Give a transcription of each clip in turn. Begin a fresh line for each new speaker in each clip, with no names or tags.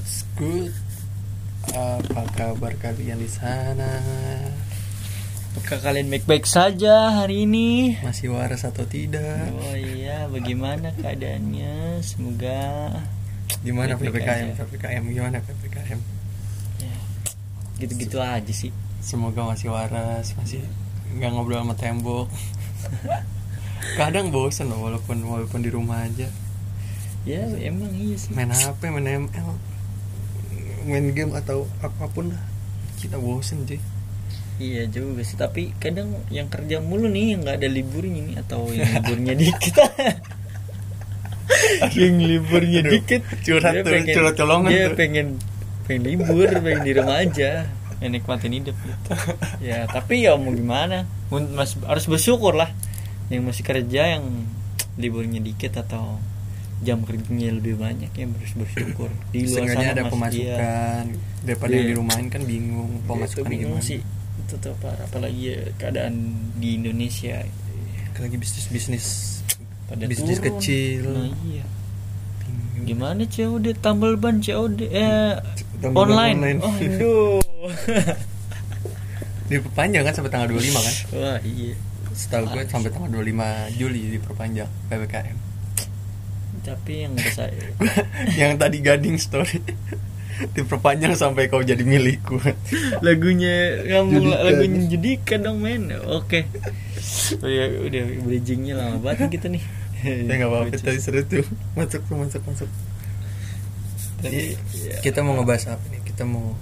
What's good? Apa kabar kalian di sana?
Apakah kalian baik-baik saja hari ini?
Masih waras atau tidak?
Oh iya, bagaimana keadaannya? Semoga
Gimana PPKM? PPKM gimana PPKM?
ya, gitu-gitu aja sih.
Semoga masih waras, masih nggak ngobrol sama tembok. Kadang bosen loh walaupun walaupun di rumah aja
Ya emang iya sih.
main HP, main ML, main game atau apa pun lah kita bosen sih.
Iya juga sih. Tapi kadang yang kerja mulu nih yang nggak ada liburnya nih atau yang liburnya dikit. yang liburnya
Aduh,
dikit.
curhat
dia
tuh, curhat colongan
Dia
tuh.
pengen pengen libur, pengen di rumah aja. Ya, nikmatin hidup gitu. ya tapi ya mau gimana? Mas, harus bersyukur lah. Yang masih kerja yang liburnya dikit atau jam kerjanya lebih banyak ya harus bersyukur. Di luar
Seenggaknya
sana
ada
mas- iya.
pemasukan daripada yang
Iya.
di rumahin kan bingung
Ya, itu
pemasukan
bingung
gimana.
sih. Itu tuh parah apalagi ya, keadaan di Indonesia.
Lagi bisnis bisnis
pada
bisnis
turun.
kecil.
Nah iya. Gimana COD tambal ban COD eh
Tambal
online,
online.
oh aduh
diperpanjang kan sampai tanggal 25 kan?
Wah iya.
Setahu gue sampai tanggal 25 Juli diperpanjang PPKM
tapi yang udah saya
yang tadi gading story. Diperpanjang sampai kau jadi milikku.
Lagunya ngomong
Judikan.
lagunya judikan dong men. Oke. Oh, ya, udah bridgingnya lama banget kita nih.
Ya nggak apa-apa tadi seru tuh. Masuk tuh masuk masuk.
Tapi,
Jadi,
ya,
kita mau ngebahas apa nih? Kita mau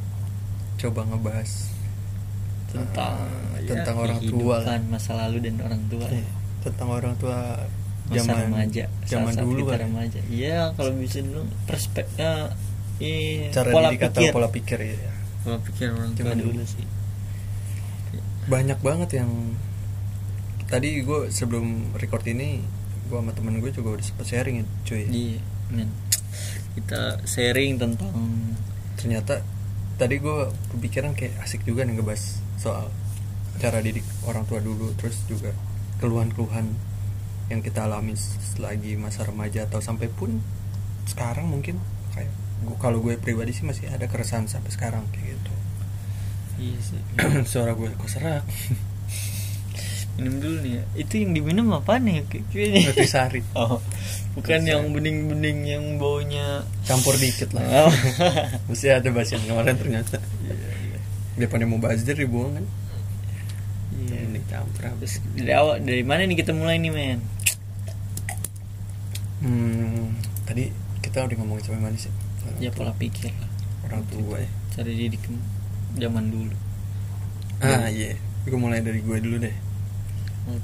coba ngebahas
tentang ya,
tentang orang tua.
kehidupan, masa lalu dan orang tua
Eh, tentang orang tua
masa
zaman
remaja.
Zaman
saat-saat
dulu
kita
kan
remaja. Iya kalau bisa dulu perspektif iya,
cara
pola
didik atau
pikir.
pola pikir ya
pola pikir orang tua dulu
dulu.
sih.
Banyak banget yang tadi gue sebelum record ini gue sama temen gue juga udah sempet sharing ya cuy.
Iya men. Kita sharing tentang
ternyata tadi gue kepikiran kayak asik juga nih ngebahas soal cara didik orang tua dulu terus juga keluhan-keluhan yang kita alami selagi masa remaja atau sampai pun sekarang mungkin kayak gua, kalau gue pribadi sih masih ada keresahan sampai sekarang kayak gitu.
Iya sih.
Suara gue kok serak?
Minum dulu nih ya. Itu yang diminum apa nih? Kayaknya
Nutrisari
oh. Bukan
Nutrisari.
yang bening-bening yang baunya
campur dikit lah.
Oh.
mesti ada bahas yang kemarin ternyata. Daripada mau bazir dibuang kan?
Iya.
Ini campur habis.
Dari awal dari mana nih kita mulai nih men
hmm, tadi kita udah ngomongin sampai mana sih
ya? Pola pikir lah.
Orang tua ya.
cara didik zaman dulu.
Ah iya. Gue mulai dari gue dulu deh.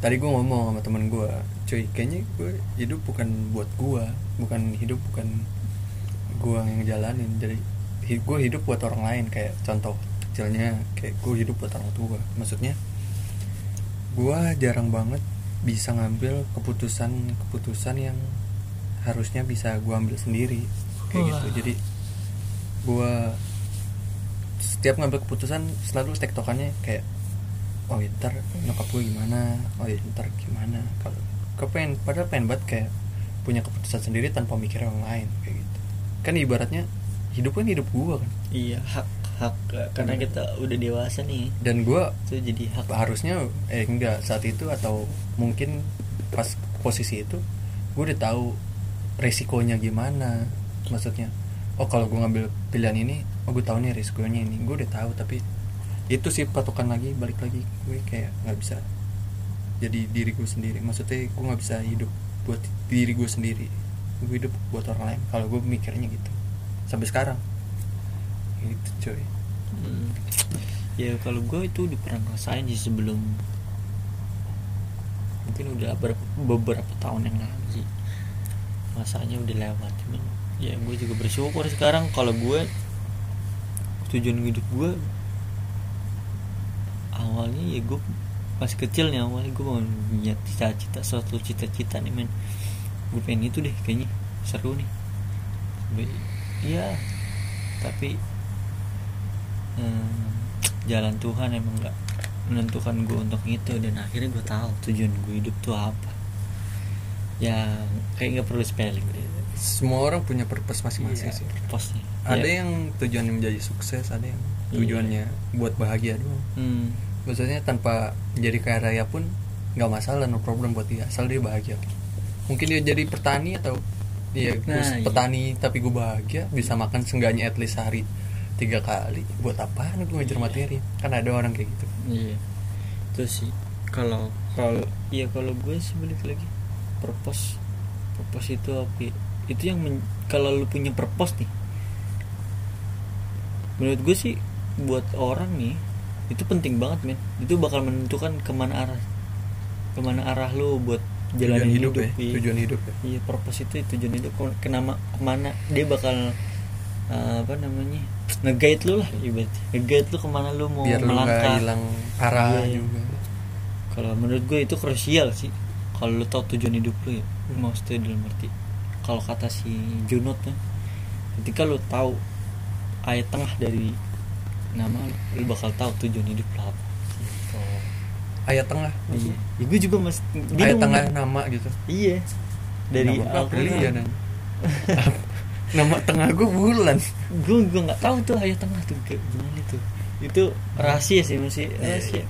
Tadi gue ngomong sama temen gue cuy kayaknya gue hidup bukan buat gue bukan hidup bukan gue yang jalanin jadi gue hidup buat orang lain. Kayak contoh kecilnya kayak gue hidup buat orang tua. Maksudnya gue jarang banget bisa ngambil keputusan keputusan yang harusnya bisa gue ambil sendiri kayak
Wah.
gitu. Jadi gue setiap ngambil keputusan selalu tektokannya kayak oh ya, ntar nyokap gue gimana? Oh ya ntar gimana? Kalau gue pengen padahal pengen banget kayak punya keputusan sendiri tanpa mikir orang lain kayak gitu. Kan ibaratnya hidup kan hidup gue kan.
Iya hak hak karena kita udah dewasa nih.
Dan gue
itu jadi hak.
harusnya eh enggak saat itu atau mungkin pas posisi itu gue udah tahu resikonya gimana maksudnya oh kalau gue ngambil pilihan ini oh gue tahu nih resikonya ini gue udah tahu tapi itu sih patokan lagi balik lagi gue kayak nggak bisa jadi diri gue sendiri maksudnya gue nggak bisa hidup buat diri gue sendiri gue hidup buat orang lain kalau gue mikirnya gitu sampai sekarang. Itu coy.
Hmm. ya kalau gue itu udah pernah ngerasain sih sebelum mungkin udah ber- beberapa tahun yang lalu sih masanya udah lewat. Cuman ya gue juga bersyukur sekarang kalau gue tujuan hidup gue awalnya ya gue masih kecil nih awalnya gue mau punya cita-cita suatu cita-cita nih men. Gue pengen itu deh kayaknya seru nih. Iya tapi hmm, jalan Tuhan emang nggak menentukan gue untuk itu dan akhirnya gue tahu tujuan gue hidup tuh apa ya kayak nggak perlu spelling deh.
semua orang punya purpose masing-masing
Iya,
sih
purpose-nya.
ada
Iya.
yang tujuannya menjadi sukses ada yang
Iya.
tujuannya buat bahagia doang
Hmm.
maksudnya tanpa jadi kaya raya pun nggak masalah no problem buat dia asal dia bahagia mungkin dia jadi petani atau dia
Nah,
gue
iya.
petani tapi gue bahagia bisa makan seenggaknya at least sehari tiga kali buat apaan gue ngejar materi kan ada orang kayak gitu
Iya. Itu sih kalau kalau iya kalau gue sih balik lagi purpose purpose itu apa ya? itu yang men- kalau lu punya purpose nih menurut gue sih buat orang nih itu penting banget men. Itu bakal menentukan ke mana arah ke mana arah lu buat jalan
hidup,
hidup,
ya
iya.
tujuan hidup ya.
Iya purpose itu tujuan hidup. Ke- kenama ke mana dia bakal uh, apa namanya nge-guide lu lah ibaratnya. Nge-guide lu ke mana lu mau
biar
melangkah.
hilang arah
Iya.
juga.
Kalau menurut gue itu krusial sih kalau lu tahu tujuan hidup lu ya
Hmm.
maksudnya dalam arti kalau kata si Junot tuh ketika lu tahu ayat tengah dari nama lu, lu bakal tahu tujuan hidup lu apa. Gitu.
ayat tengah?
Iya. Ya, gue juga mas
ayat tengah nama gitu?
Iya. Dari Al-Quran.
Nanya. nama tengah gue bulan.
Gue gue nggak tahu tuh ayat tengah tuh kayak gimana tuh. Itu rahasia sih masih
Iya,
rahasia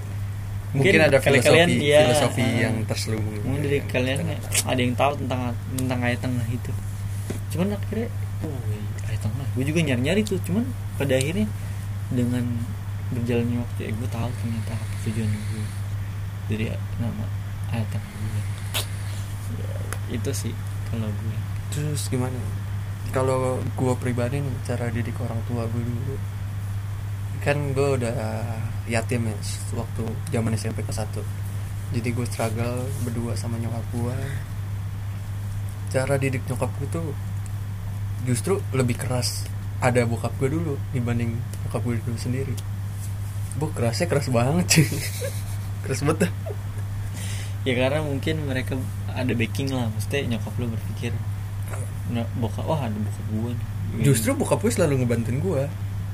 mungkin, ada filosofi
kalian-kalian, iya,
filosofi
ah,
yang terselubung.
Mungkin dari kalian ada yang tahu tentang tentang ayat tengah itu. Cuman akhirnya oh ayat tengah gue juga nyari nyari tuh cuman pada akhirnya dengan berjalannya waktu ya gue tahu ternyata apa tujuan gue dari nama ayat tengah gue Ya, itu sih kalau gue
terus gimana? Kalau gue pribadi nih cara didik orang tua gue dulu kan gue udah yatim ya waktu zaman SMP kelas 1 jadi gue struggle berdua sama nyokap gue cara didik nyokap gue tuh justru lebih keras ada bokap gue dulu dibanding nyokap gue dulu sendiri. Bu kerasnya keras banget sih keras banget
ya karena mungkin mereka ada backing lah maksudnya nyokap lu berpikir nah, bokap wah ada bokap gue nih.
Justru bokap gue selalu ngebantuin gue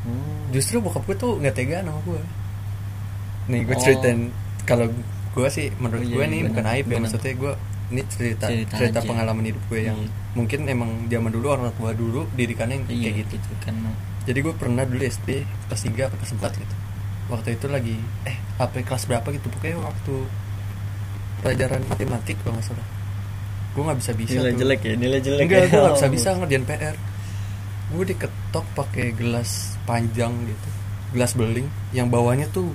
Oh.
justru bokap gue tuh nggak tega sama gue nih gue
Oh.
ceritain kalau gue sih menurut
Oh, iya,
gue
iya,
nih
benar,
bukan aib ya maksudnya gue ini cerita
Cerita
cerita,
aja.
pengalaman hidup gue yang
Iya.
mungkin emang zaman dulu orang tua dulu didikannya yang
iya
kayak gitu
kan
jadi gue pernah dulu SD kelas 3 atau kelas 4 gitu waktu itu lagi eh apa kelas berapa gitu pokoknya waktu pelajaran matematik kalau nggak salah gue nggak bisa bisa
nilai
tuh.
jelek ya nilai jelek
enggak
ya.
gue nggak bisa
Oh.
bisa ngerjain PR gue diketok pakai gelas panjang gitu gelas beling yang bawahnya tuh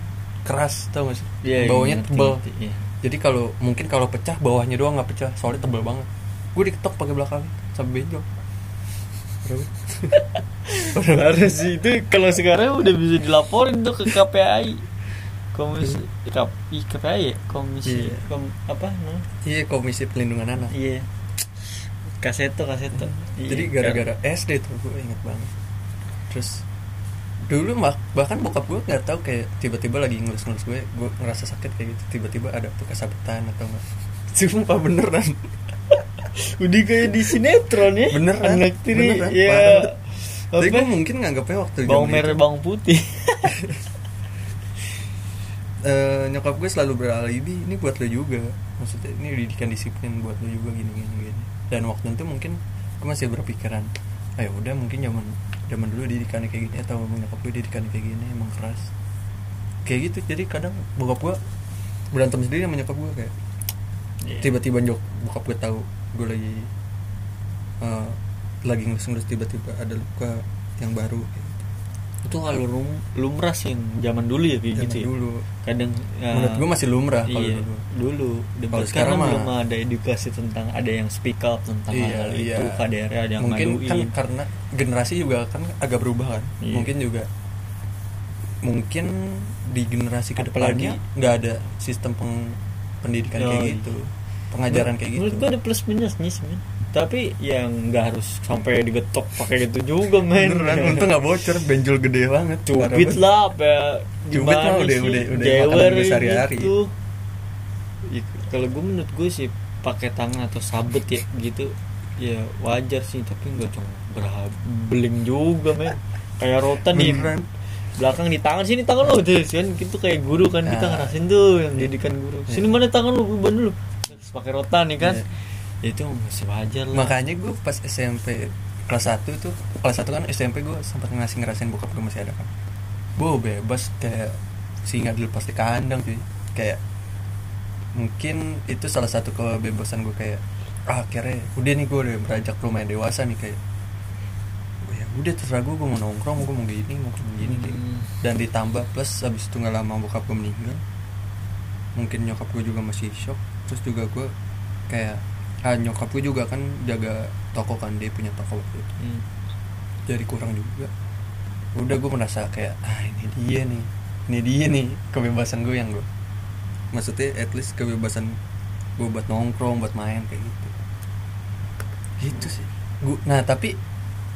keras tau gak sih?
Iya,
bawahnya
ngerti,
tebel.
ngerti, iya.
jadi kalau mungkin kalau pecah bawahnya doang nggak pecah soalnya tebel banget. Gue diketok pakai belakang sampai benjol.
Harus sih. Itu kalau sekarang udah bisa dilaporin tuh ke KPI komisi kap i KPI ya? Komisi
Iya.
kom, apa namanya?
iya komisi pelindungan anak.
Iya. Kaseto kaseto. Iya,
jadi gara-gara SD tuh gue inget banget. Terus dulu mak bahkan bokap gue nggak tahu kayak tiba-tiba lagi ngelus-ngelus gue gue ngerasa sakit kayak gitu. Tiba-tiba ada tuh kesabetan atau enggak sumpah beneran.
Udah kayak di sinetron ya.
Beneran,
anak tiri
beneran,
ya
parah. tapi gue mungkin nganggapnya waktu
bawang merah bawang putih.
Eh, nyokap gue selalu beralibi ini buat lo juga. Maksudnya ini didikan disiplin buat lo juga gini gini gini. Dan waktu itu mungkin gue masih berpikiran ayo udah mungkin zaman zaman dulu didikannya kayak gini atau nyokap gue didikannya kayak gini emang keras. Kayak gitu jadi kadang bokap gue berantem sendiri sama nyokap gue kayak
Iya.
tiba-tiba nyok bokap gue tahu gue lagi eh, lagi ngelus-ngelus tiba-tiba ada luka yang baru
itu kalau lum, lumrah sih zaman dulu ya kayak
Zaman
gitu ya?
dulu
kadang ya,
menurut gue masih lumrah kalau
iya,
dulu
dulu
sekarang
sekarang
mah-
belum ada edukasi tentang ada yang speak up tentang
Iya,
hal
iya.
itu KDR ada yang
mungkin kan
ngaduin
karena generasi juga kan agak berubah kan
Iya.
mungkin juga mungkin di generasi
ke
depannya nggak ada sistem peng- pendidikan
Oh,
kayak
iya.
gitu pengajaran kayak
menurut
gitu
gua ada plus minusnya sih men tapi yang nggak harus sampai digetok pakai gitu juga men
beneran untung nggak bocor benjol gede banget
cubit lah apa ya,
Cubit mah udah-
sih?
udah- udah makanan gue sehari-hari.
gitu. Ya, kalau gue menurut gue sih pakai tangan atau sabet ya gitu ya wajar sih tapi nggak cuma berbeling juga men kayak rotan di belakang di tangan sini tangan lo tuh kan gitu kayak guru kan kita
Nah.
ngerasain tuh yang didikan guru sini mana tangan lo beban dulu terus pakai rotan nih kan
Iya.
Itu masih wajar lah.
Makanya gue pas SMP kelas 1 itu kelas 1 kan SMP gue sempat ngasih ngerasain bokap gue masih ada kan. Gue bebas kayak singa dilepas di kandang cuy. Kayak mungkin itu salah satu kebebasan gue kayak ah, akhirnya udah nih gue udah beranjak lumayan dewasa nih kayak "Oh ya udah terserah gue gue mau nongkrong gue mau gini mau gini kayak.
Hmm.
dan ditambah plus abis itu nggak lama bokap gue meninggal mungkin nyokap gue juga masih shock terus juga gue kayak ah, nyokap gue juga kan jaga toko kan dia punya toko waktu itu.
Hmm.
jadi kurang juga. Udah gue merasa kayak ah ini dia nih. Ini dia nih kebebasan gue yang gue maksudnya at least kebebasan gue buat nongkrong buat main kayak gitu. Gitu sih. Gua, nah tapi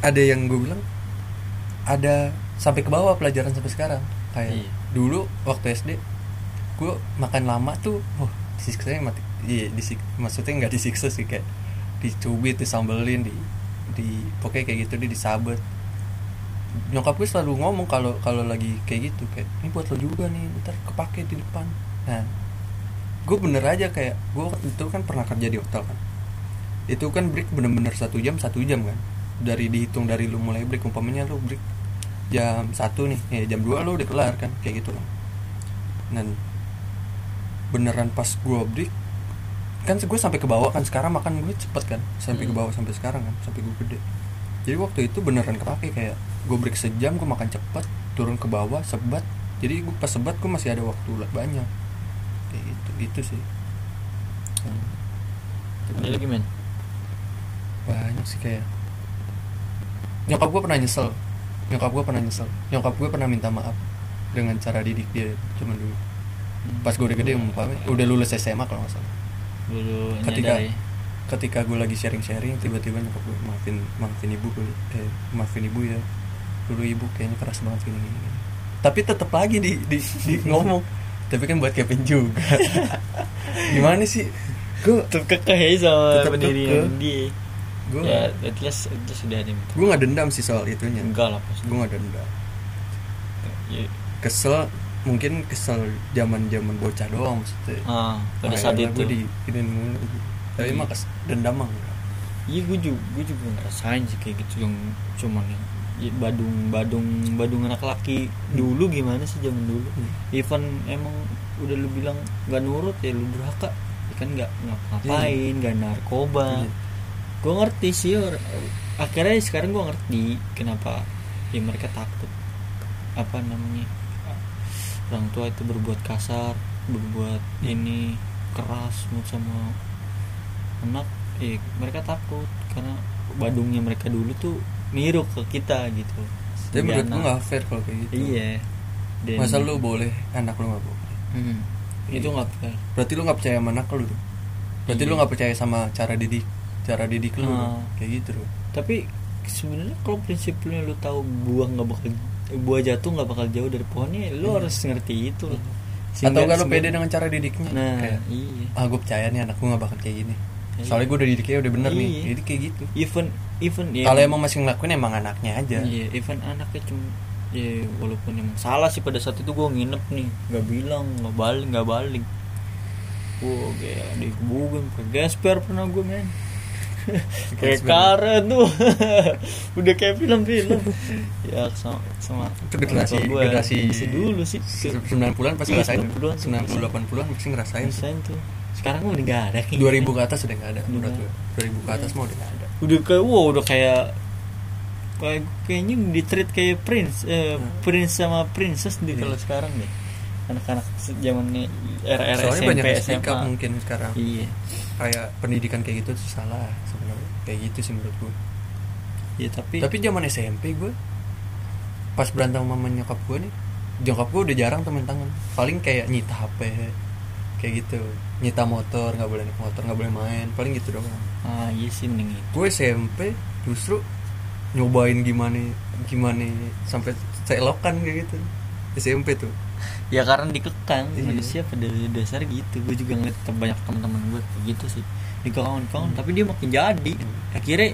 ada yang gue bilang ada sampai ke bawah pelajaran sampai sekarang. Kayak
Iya.
dulu waktu SD gue makan lama tuh oh disiksa mati iya disik maksudnya nggak disiksa sih kayak dicubit disambelin di di pokoknya kayak gitu dia disabet. Nyokap gue selalu ngomong kalau kalau lagi kayak gitu kayak ini buat lo juga nih ntar kepake di depan. Nah gue bener aja kayak gue itu kan pernah kerja di hotel kan. Itu kan break bener-bener satu jam satu jam kan. Dari dihitung dari lu mulai break umpamanya lu break jam satu nih ya jam 2 lu udah kelar kan kayak gitu kan. Dan beneran pas gue break kan gue sampai ke bawah kan sekarang makan gue cepet kan sampai ke
Hmm.
bawah sampai sekarang kan sampai gue gede. Jadi waktu itu beneran kepake kayak gue break sejam gue makan cepet turun ke bawah sebat. Jadi gue pas sebat gue masih ada waktu lah banyak. Kayak gitu itu sih.
Ada lagi men?
Banyak sih kayak nyokap gue pernah nyesel. Nyokap gue pernah nyesel. Nyokap gue pernah minta maaf dengan cara didik dia cuman dulu. Pas gue udah gede umpamanya udah lulus SMA kalau nggak salah
dulu
ketika
nyadar ya.
ketika gue lagi sharing-sharing tiba-tiba nyokap gue maafin maafin ibu gue eh maafin ibu ya. Dulu ibu kayaknya keras banget gini gini, tapi tetap lagi di, di, di ngomong. Tapi kan buat Kevin juga. Gimana sih? Gue
tetap kekeh sama
Tetep
pendirian dia.
Gue
ya at least itu sudah ada
gue nggak dendam sih soal itunya.
Enggak lah pasti
gue nggak dendam.
Ya,
kesel mungkin kesel zaman zaman bocah doang maksudnya.
Ah pada saat itu.
gue di giniin mulu. Tapi mah kes- dendam mah
iya gue juga gue juga ngerasain sih kayak gitu yang cuman yang ya, badung badung badung anak laki dulu gimana sih zaman dulu?
Hmm.
even emang udah lu bilang nggak nurut ya lu durhaka. Ya kan nggak ngapain nggak narkoba.
Iya.
gue ngerti sih or- akhirnya sekarang gue ngerti kenapa ya mereka takut. Apa namanya orang tua itu berbuat kasar berbuat ini keras menurut sama anak eh mereka takut karena badungnya mereka dulu tuh niru ke kita gitu
tapi menurut gue nggak fair kalau kayak gitu
iya Dan-
masa lu boleh anak lu nggak boleh
Hmm. itu
Iya.
nggak fair
berarti lu nggak percaya sama anak lu tuh berarti
Iya.
lu nggak percaya sama cara didik cara didik lu
Ah.
dong. kayak gitu loh
tapi sebenarnya kalau prinsipnya lu tahu buah nggak bakal buah jatuh nggak bakal jauh dari pohonnya lu
Iya.
harus ngerti itu. Lah.
atau lu
sehingga-
pede dengan cara didiknya?
Nah
kayak
iya.
Ah gue percaya nih anak gue nggak bakal kayak gini.
Iya.
soalnya gue udah didiknya udah bener nih.
Iya.
jadi kayak gitu.
Even even ya,
kalau emang masih ngelakuin emang anaknya aja.
Iya even anaknya cuma ya walaupun emang salah sih pada saat itu gue nginep nih. Nggak bilang nggak balik nggak balik. Wah, kayak dikebukin pakai gesper pernah gue men kayak karet tuh. Udah kayak film-film. Ya sama sama.
Itu generasi-
gua.
generasi
dulu sih.
90-an pasti
Iya,
ngerasain.
90-an.
90 80-an pasti ngerasain tuh.
Rasain tuh. Sekarang udah nggak ada kayaknya.
2000 ke atas udah nggak ada gue 2000 ke atas mah udah nggak ada.
Udah kayak wow udah kayak kayak kayaknya di treat kayak prince eh,
Hmm.
prince sama princess di
Iya.
kalau sekarang deh. Anak-anak se- zamannya era era
soalnya
SMP
banyak
SMA
mungkin sekarang.
Iya
kayak pendidikan kayak gitu tuh salah sebenarnya. Kayak gitu sih menurut gue
iya tapi
tapi zaman SMP gue pas berantem sama nyokap gue nih nyokap gue udah jarang temen tangan. Paling kayak nyita HP kayak gitu. Nyita motor nggak boleh naik motor nggak boleh main paling gitu doang.
Ah iya sih mending itu.
Gue SMP justru nyobain gimana gimana sampai selokan kayak gitu. SMP tuh
ya karena dikekang.
Iya.
manusia pada dasar gitu. Gue juga ngeliat banyak teman-teman gue kayak gitu sih. Dikekang dikekang tapi dia makin jadi. Akhirnya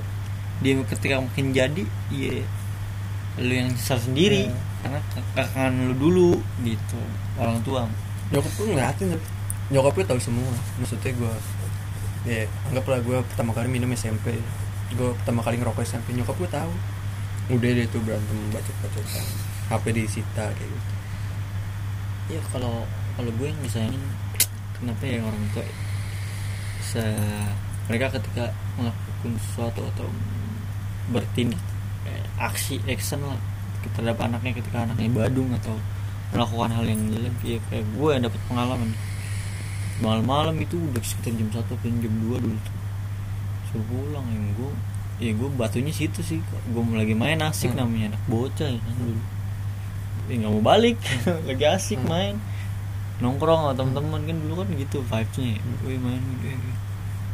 dia ketika makin jadi iya lu yang nyesal sendiri.
Iya.
karena ke- kekangan lu dulu gitu. Orang tua.
Nyokap gue ngeliatin nyokap gue tahu semua. Maksudnya gue ya anggaplah gue pertama kali minum SMP gue pertama kali ngerokok SMP nyokap gue tahu. Udah deh tuh berantem bacot bacotan HP disita kayak gitu
ya kalau kalau gue yang disayangin kenapa ya orang tua se mereka ketika melakukan sesuatu atau bertindak eh, aksi action lah terhadap anaknya ketika anaknya badung atau melakukan hal yang jelek ya kayak gue yang dapat pengalaman. Malam-malam itu udah sekitar jam satu atau jam 2 dulu tuh. Suruh pulang yang gue ya gue batunya situ sih gue lagi main asik
Hmm.
namanya anak bocah ya kan dulu ya nggak mau balik. Lagi asik
Hmm.
main. Nongkrong sama teman-teman kan dulu kan gitu vibesnya wih main wih,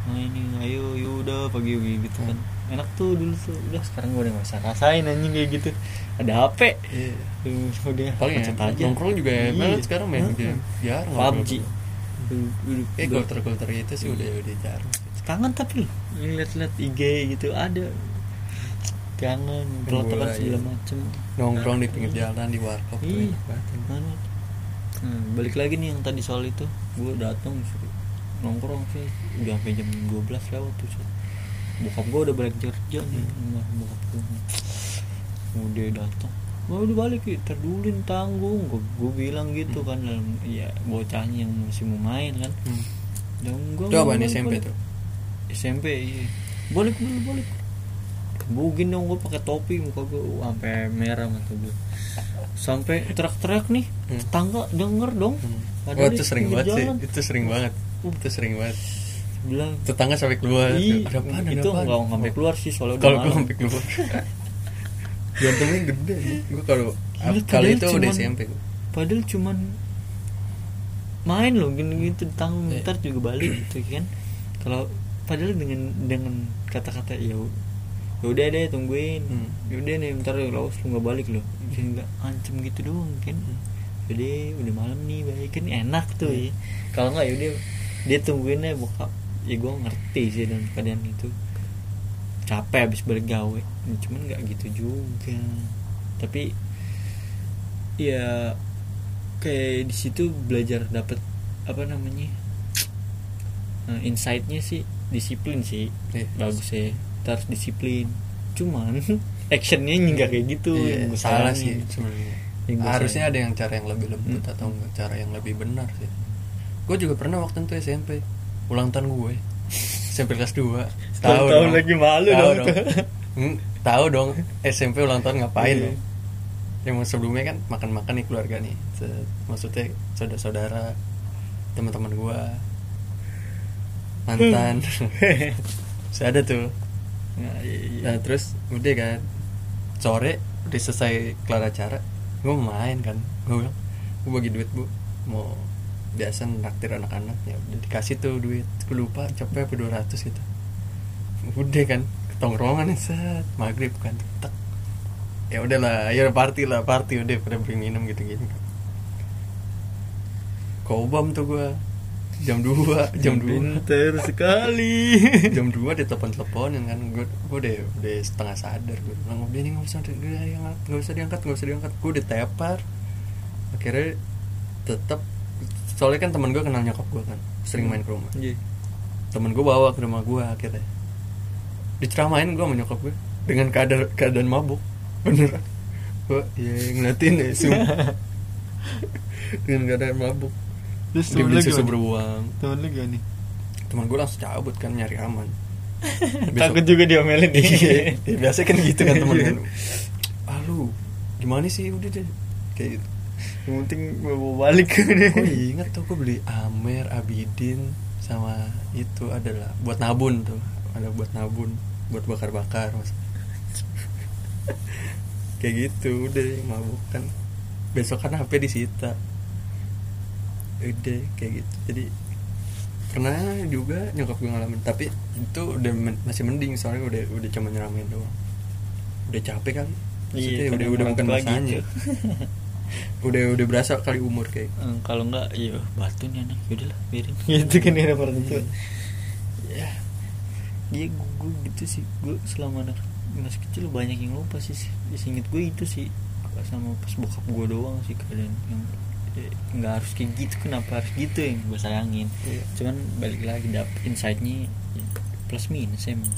main nih ayo yaudah pagi gitu kan. Enak tuh dulu tuh. Udah sekarang gue udah gak usah rasain anjing kayak gitu. Ada HP. Tuh, udah
paling ya,
aja.
nongkrong juga
Iya.
banget sekarang main
Heeh.
game jarang
PUBG
eh golter golter itu sih udah udah jarang.
Kangen tapi lihat-lihat IG gitu ada kangen pelotokan
Bola,
segala
iya.
macem.
Nongkrong di pinggir jalan di warkop
Iya. Mana? Nah, balik lagi nih yang tadi soal itu. Gue datang nongkrong sih udah sampai jam 12 lewat tuh Set. bokap gue udah balik kerja nih Nah, bokap gue udah datang Wah udah balik ya, terdulin tanggung. Gue, gue bilang gitu kan dalam ya bocahnya yang masih mau main kan.
Hmm.
dan gue
itu apa nih SMP tuh?
SMP iya. Balik dulu balik bugin dong gue pakai topi muka gue uh, sampai merah mata gue sampai teriak-teriak nih
Hmm.
tetangga denger dong
Hmm.
Padahal
Oh itu sering banget sih
jalan.
Itu sering banget
Uh.
Itu sering banget
bilang
Tetangga sampai keluar
Ih,
Ada apaan, ada
itu
apaan?"
nggak sampai keluar sih soalnya udah
Kalau gue sampai keluar Berantemnya gede Gue kalau Kali itu udah
cuman-
SMP gua.
padahal cuman main loh gini gitu tanggung
Iya.
ntar juga balik gitu kan kalau padahal dengan dengan kata-kata ya u- ya udah deh tungguin.
Hmm.
ya udah nih ntar lo lu nggak balik loh. Jadi nggak ancam gitu doang kan?
Hmm.
jadi udah malam nih baik. Kan enak tuh
Hmm.
ya. Kalau nggak ya udah dia tungguin aja bokap. Ya gue ngerti sih dalam keadaan itu. Capek habis balik gawe Ya, cuman nggak gitu juga. Tapi ya kayak di situ belajar dapat apa namanya Nah, insightnya sih disiplin sih.
Iya.
bagus ya Kita harus disiplin. Cuman actionnya nggak kayak gitu
Iya,
yang
salah sih sebenarnya. Harusnya ada yang cara yang lebih lembut
Hmm.
atau enggak cara yang lebih benar sih. Gue juga pernah waktu itu SMP ulang tahun gue. SMP kelas 2
Tahun-tahun lagi malu
tahu
dong.
Hmm, tahu dong SMP ulang tahun ngapain
Iya.
dong? Yang sebelumnya kan makan-makan nih keluarga nih. Maksudnya saudara-saudara teman-teman gue mantan. Saya ada tuh
Nah.
Nah terus udah kan Sore udah selesai kelar acara Gue main kan. Gue bilang Gue bagi duit bu. Mau biasa naktir anak-anak ya udah dikasih tuh duit. Gue lupa capek apa 200 gitu. Udah kan ketongkrongan nih set maghrib kan tek. Ya udahlah ya party lah party udah pada beli minum gitu gitu kobam tuh gue jam 2 jam 2
pinter sekali.
Jam 2 dia telepon teleponin kan. Gue gue udah udah setengah sadar. Gue bilang nih nggak usah diangkat nggak usah diangkat nggak usah diangkat. Gue udah tepar. Akhirnya tetap soalnya kan teman gue kenal nyokap gue kan sering main ke rumah.
Iya.
temen gue bawa ke rumah gue akhirnya. Diceramain gue sama nyokap gue dengan keadaan keadaan mabuk. Beneran. Gue ya ngeliatin ya dengan keadaan mabuk
terus
dia
temen
beli
lu
susu beruang.
Temen lu gimana nih?
Teman gue langsung cabut kan nyari aman.
Takut juga diomelin nih.
Iya, ya, biasa kan gitu kan temen
Iya.
kan. Ah lu gimana sih? Udah deh. Kayak gitu.
Yang penting gue mau balik.
Gue inget tuh gue beli Amer Abidin sama itu adalah buat nabun tuh. Ada buat nabun buat bakar-bakar mas. Kayak gitu udah mabuk kan. Besok kan HP disita udah kayak gitu. Jadi pernah juga nyokap gue ngalamin tapi itu udah men- masih mending soalnya udah udah cuma nyeramain doang. Udah capek kali. Maksudnya
Iya,
udah udah bukan
tua
masanya.
gitu.
udah udah berasa kali umur kayak
Eh, kalau enggak iya batu nih anak yaudahlah biarin. Gitu kan ya orang tua. Ya. Iya gue gitu sih. Gue selama anak masih kecil banyak yang lupa sih. Singkat gue itu sih sama pas bokap gue doang sih keadaan yang nggak harus kayak gitu kenapa harus gitu yang gue sayangin?
Iya.
cuman balik lagi dapet insightnya plus minus emang.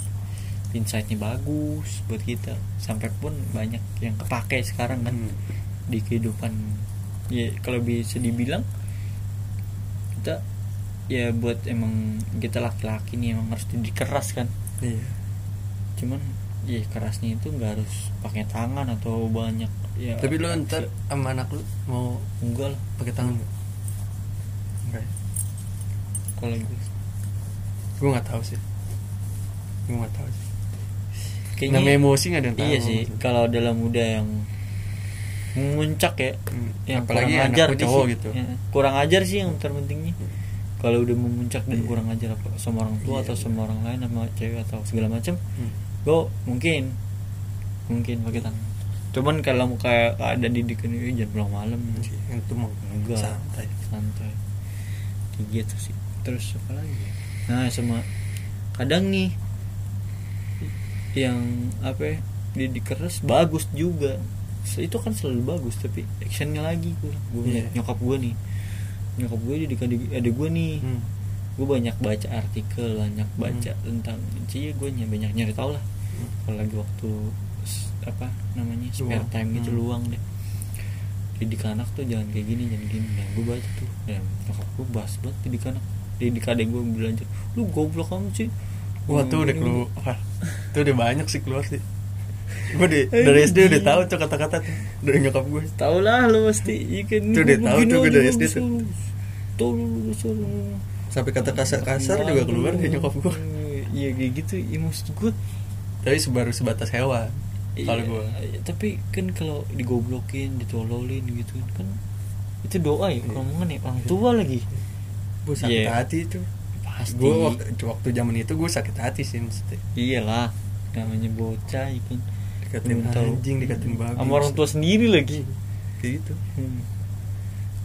Insightnya bagus buat kita. Sampai pun banyak yang kepake sekarang kan
Hmm.
di kehidupan. Ya kalau bisa dibilang kita ya buat emang kita laki-laki nih emang harus dididik keras kan.
Iya.
Cuman ya kerasnya itu nggak harus pakai tangan atau banyak ya
tapi lu ntar sama anak lu mau
enggak lah
pakai tangan nggak enggak ya?
kalau gue
gue nggak tahu sih. Gue nggak tahu sih.
Kayaknya
namanya emosi nggak ada yang tahu
iya sih kalau dalam udah yang memuncak ya
Hmm,
yang
apalagi
kurang ajar
lu
sih.
gitu
Ya, kurang ajar sih yang terpentingnya. Kalau udah memuncak dan
Iya.
kurang ajar apa sama orang tua
Iya,
atau
iya.
sama orang lain sama cewek atau segala macam
Hmm.
gue mungkin mungkin pakai tangan cuman kalau mau kayak ada didikan ini jangan pulang malam?
Iya, yang itu mau
enggak.
santai.
Santai. Kayak gitu sih. Terus apa lagi? Nah sama kadang nih yang apa ya, didik keras bagus juga. Itu kan selalu bagus tapi actionnya lagi gue gue
Iya.
nyokap gue nih. Nyokap gue adik, adik gue nih.
Hmm.
gue banyak baca artikel banyak baca tentang sih gue ny- banyak nyari tahu lah.
Hmm.
kalau lagi waktu apa namanya spare
Luang.
time gitu
Hmm.
luang deh. Didik anak tuh jangan kayak gini jangan gini. Nah gue baca tuh. Dan nyokap gue bahas banget didik anak didik adek gue belajar lu goblok kamu sih.
Wah tuh udah keluar. Tuh udah banyak sih keluar sih. Gue di, dari SD udah tahu tuh kata-kata tuh Dari nyokap gue
tau lah lu pasti ikan
Tuh udah tahu tuh gue dari SD tuh.
tuh
Sampai kata kasar-kasar juga keluar dari nyokap gue
iya kayak gitu. Ya maksud gue
Tapi baru sebatas hewan Kalau
Iya,
gue
iya, tapi kan kalau digoblokin ditololin gitu kan itu doa ya
Iya.
omongan ya orang tua lagi.
Gue sakit
Iya.
hati tuh
pasti.
Gue waktu, waktu zaman itu gue sakit hati sih mesti
iyalah. Namanya bocah ya kan
Dikatain anjing, dikatain babi.
Sama orang tua sendiri lagi.
Kayak gitu.
Hmm.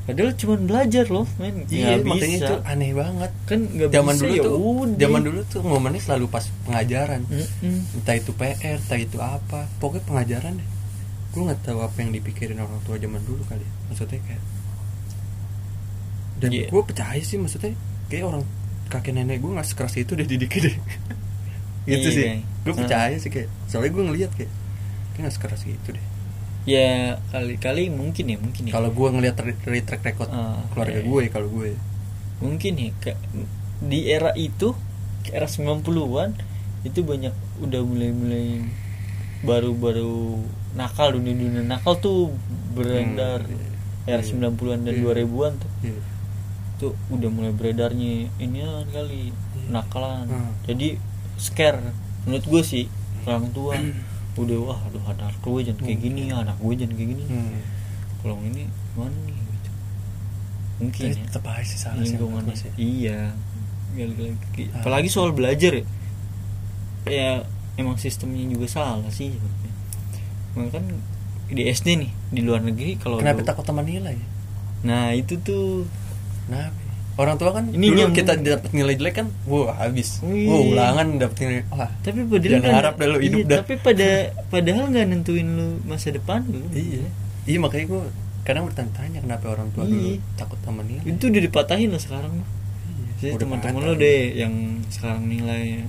Padahal cuma belajar loh men
Iya
Nggak
makanya
bisa.
itu aneh banget
kan nggak
Zaman
bisa
dulu
ya
tuh
udah.
Zaman dulu tuh momennya selalu pas pengajaran
Mm-mm.
entah itu PR entah itu apa pokoknya pengajaran deh gue nggak tahu apa yang dipikirin orang tua zaman dulu kali ya. maksudnya kayak dan
Iya.
gue percaya sih maksudnya kayak orang kakek nenek gue nggak sekeras itu deh didiknya deh gitu
Iya,
sih
kayak.
gue percaya sih kayak soalnya gue ngeliat kayak kayak nggak sekeras gitu deh
ya kali-kali mungkin ya mungkin ya
kalau gue ngeliat dari, track record
Ah,
keluarga
iya.
gue kalau gue
mungkin ya ke- di era itu ke era 90-an itu banyak udah mulai-mulai baru-baru nakal dunia-dunia nakal tuh beredar
Hmm,
era
iya.
90-an dan
Iya.
2000-an tuh
Iya.
tuh udah mulai beredarnya ini kali
Iya.
nakalan
Hmm.
jadi scare menurut gue sih orang tua udah wah aduh anak gue jangan kayak gini anak gue jangan kayak gini.
Hmm.
kalau ini gimana nih? Gitu. Mungkin
Tapi
ya.
tetap aja sih salah sih
lingkungan
sih.
iya. Lagi-lagi.
Ah.
apalagi soal belajar ya. Ya emang sistemnya juga salah sih sebenarnya. Emang kan di SD nih di luar negeri kalau
kenapa takut sama nilai?
Nah itu tuh.
Kenapa? Orang tua kan
Ini
dulu
yang-
kita dapat nilai jelek kan, wah habis.
Wih.
Wah ulangan dapat nilai. Wah.
tapi padahal
Jangan
kan-
harap dah lu hidup
iya,
dah.
tapi pada padahal nggak nentuin lu masa depan lu
Iya. Iya makanya gue kadang bertanya-tanya kenapa orang tua dulu
Iya.
takut sama nilai.
itu udah dipatahin lah sekarang
Iya.
Teman-teman lo deh yang sekarang nilainya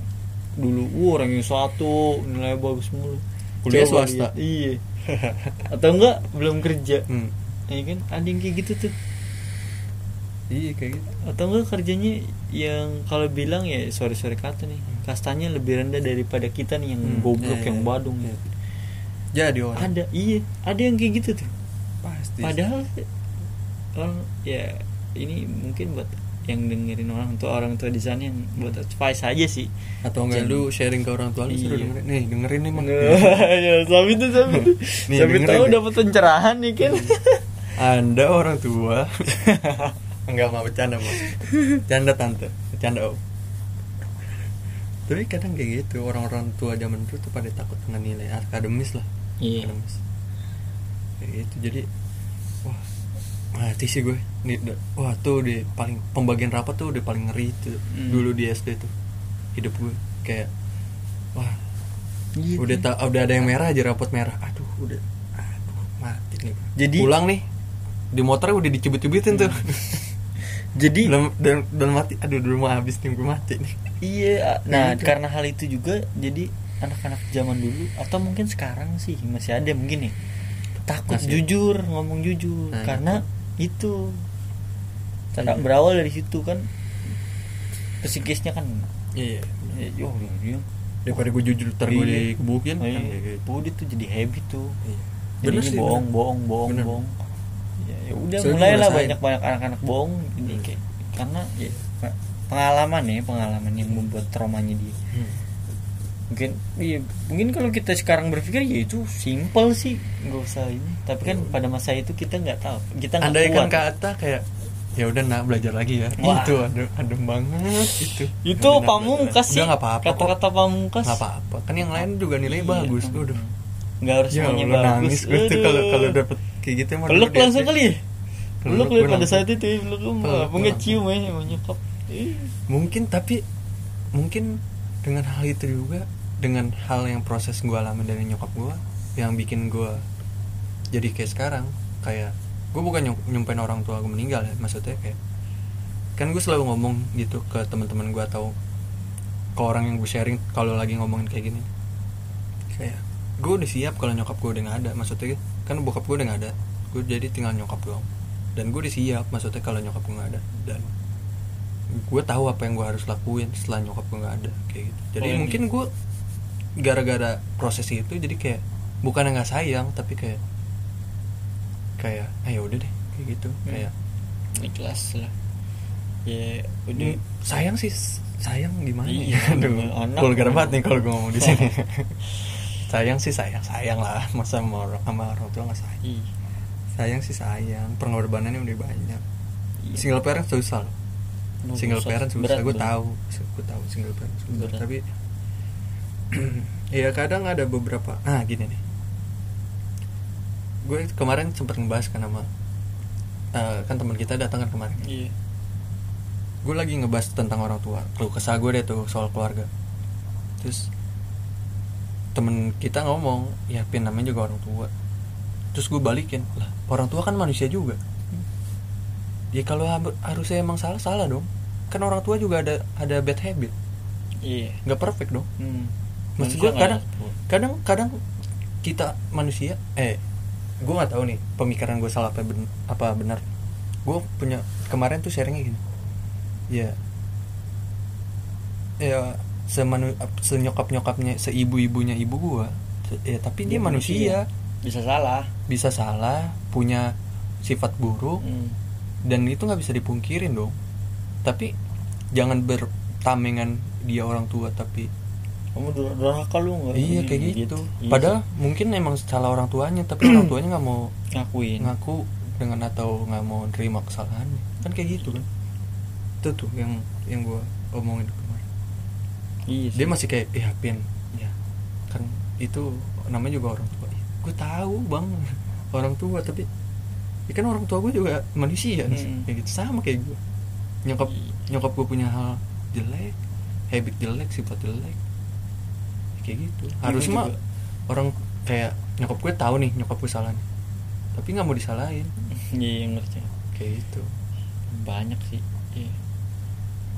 dulu wah orang yang satu nilai bagus mulu
Kuliah
Coba
swasta.
iya atau enggak belum kerja
Hmm.
ya kan ada yang kayak gitu tuh
Iya kayak gitu.
atau enggak kerjanya yang kalau bilang ya sorry sorry kata nih kastanya lebih rendah daripada kita nih yang
Hmm,
goblok
iya,
yang
iya.
badung
Iya. Jadi orang.
ada iya ada yang kayak gitu tuh
Pasti.
padahal orang ya ini mungkin buat yang dengerin orang tua orang tua di sana yang buat advice aja sih
atau enggak
Jangan-
lu sharing ke orang tua lu suruh
Iya.
dengerin. Nih, dengerin nih, Mang.
ya tuh
Nih,
sabi
dengerin
tahu dapat pencerahan nih kan
Anda orang tua. Enggak mau bercanda, Mas. Canda tante, bercanda om. Tapi kadang kayak gitu, orang-orang tua zaman dulu tuh pada takut dengan nilai akademis lah.
iya
Akademis. Kayak gitu. Jadi wah, mati sih gue. Nih, udah- wah tuh di paling pembagian rapat tuh udah paling ngeri tuh
Hmm.
dulu di SD tuh. Hidup gue kayak wah,
Gitu.
udah tak udah ada yang merah aja rapot merah. Aduh, udah aduh mati nih.
Jadi-
pulang nih di motornya udah dicubit-cubitin tuh.
Jadi
dalam dalam, dalam mati aduh dulu mau habis nih gue mati nih
iya nah
gitu.
karena hal itu juga jadi anak-anak zaman dulu atau mungkin sekarang sih masih ada mungkin nih takut
Masih.
jujur ngomong jujur
Nah,
karena itu cara
Iya.
berawal dari situ kan psikisnya kan
iya
ya, yo, yo, yo.
daripada gue jujur ntar gue
Iya.
dikebukin
Oh,
kan
iya.
gitu.
Udah tuh jadi habit tuh
Iya.
jadi
sih,
bohong,
bener.
bohong bohong
Bener.
bohong ya, ya udah mulailah banyak banyak anak-anak bohong
Hmm.
Karena ya pe- pengalaman ya pengalaman yang membuat traumanya dia.
Hmm.
mungkin iya mungkin kalau kita sekarang berpikir ya itu simple sih nggak usah ini. Tapi kan pada masa itu kita nggak tahu kita nggak
andai kan
kuat.
Kata kayak ya udah nak belajar lagi ya.
Wah.
itu adem, adem banget itu.
Itu pamungkas sih.
udah apa-apa
kata-kata pamungkas.
Nggak apa-apa. Kan yang lain juga nilai
Iya.
bagus udah
nggak harus
ya
semuanya bagus.
nangis gue tuh
Aduh.
kalau kalau dapet kayak gitu emang
peluk langsung kali. ya
Gue
ya pada saat itu ya peluk
Peluk
peluk
gue
ngecium ya sama nyokap
mungkin tapi mungkin dengan hal itu juga dengan hal yang proses gue alami dari nyokap gue yang bikin gue jadi kayak sekarang kayak gue bukan nyum- nyumpain orang tua gue meninggal ya maksudnya kayak kan gue selalu ngomong gitu ke teman-teman gue atau ke orang yang gue sharing kalau lagi ngomongin kayak gini. Kayak gue udah siap kalau nyokap gue udah nggak ada maksudnya kan bokap gue udah nggak ada gue jadi tinggal nyokap doang dan gue udah siap maksudnya kalau nyokap gue nggak ada dan gue tahu apa yang gue harus lakuin setelah nyokap gue nggak ada kayak gitu. Jadi
Oh, ini.
mungkin gue gara-gara proses itu jadi kayak bukan nggak sayang tapi kayak kayak ayo udah deh kayak gitu kayak
ikhlas lah. Ya udah.
"Hmm, sayang sih sayang gimana
Iya,
ya Aduh,
anak.
vulgar banget nih kalau gue ngomong di sini. Sayang sih sayang sayang lah masa sama orang, sama orang tua nggak sayang.
Ih,
sayang sih sayang pengorbanannya udah banyak.
Iya.
single parent susah loh
Lu
single
susah.
parent susah gue tahu gue tahu single parent susah.
Berat.
tapi ya kadang ada beberapa ah gini nih. Gue kemarin sempat ngebahas kan sama eh, kan teman kita datang kan kemarin.
Iya.
Gue lagi ngebahas tentang orang tua. Keluh kesah gue deh tuh soal keluarga. Terus temen kita ngomong ya pin namanya juga orang tua. Terus gue balikin lah orang tua kan manusia juga. Ya kalau ha- harusnya emang salah salah dong. Kan orang tua juga ada ada bad habit.
Iya.
Nggak perfect dong.
Hmm.
maksud gue kadang
ada.
kadang kadang kita manusia eh gue nggak tahu nih pemikiran gue salah apa ben- apa benar. Gue punya kemarin tuh sharingnya gini. Ya. Ya semanu senyokap nyokapnya seibu ibunya ibu gue ya tapi dia,
Dia
manusia.
Bisa salah.
Bisa salah punya sifat buruk
Hmm.
dan itu nggak bisa dipungkirin dong. Tapi jangan bertamengan dia orang tua tapi
kamu dur- durhaka lu nggak?
Iya
Ini,
kayak gitu,
Iya
padahal mungkin emang salah orang tuanya tapi orang tuanya nggak mau
ngakuin.
ngaku dengan atau nggak mau nerima kesalahannya kan kayak gitu kan? Itu tuh yang yang gue omongin kemarin.
Iya sih.
dia masih kayak eh pin ya kan itu namanya juga orang tua gue tahu bang orang tua tapi ya kan orang tua gue juga manusia
Mm.
kayak gitu. Sama kayak gue nyokap
Iya.
nyokap gue punya hal jelek habit jelek sifat jelek kayak gitu.
Iya,
harus mah
juga.
orang kayak nyokap gue tahu nih nyokap gue salah nih. Tapi nggak mau disalahin.
Iya ngerti.
Kayak gitu.
Banyak sih iya.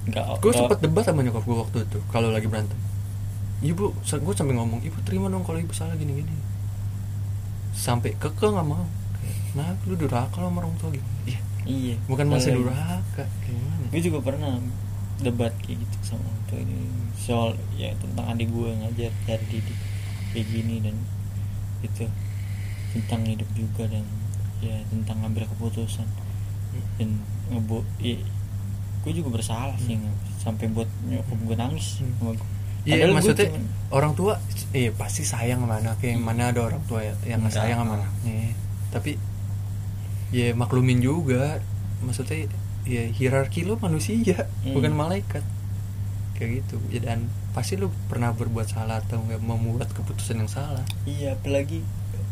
Nggak
gue sempet debat sama nyokap gue waktu itu kalau lagi berantem. Ibu gue sampai ngomong ibu terima dong kalau ibu salah gini gini sampai keke nggak mau. Nah lu durhaka lo sama orang tua gitu. Iya.
Iya.
Bukan masih
Kalau-
durhaka gimana?
Gue juga pernah debat kayak gitu sama orang tua ini. Soal ya tentang adik gue ngajar cara didik kayak gini dan itu. Tentang hidup juga dan ya tentang ngambil keputusan. Dan ngebo ya, gue juga bersalah sih nge- sampai buat nyokap gue nangis
Hmm.
sama gue.
Iya maksudnya
cuman-
orang tua iya pasti sayang sama anaknya yang mana ada orang tua ya- yang nggak sayang sama anaknya. Tapi ya maklumin juga. Maksudnya ya hierarki lo manusia
Hmm.
bukan malaikat. Kayak gitu. Ya dan pasti lo pernah berbuat salah atau nggak membuat keputusan yang salah.
Iya apalagi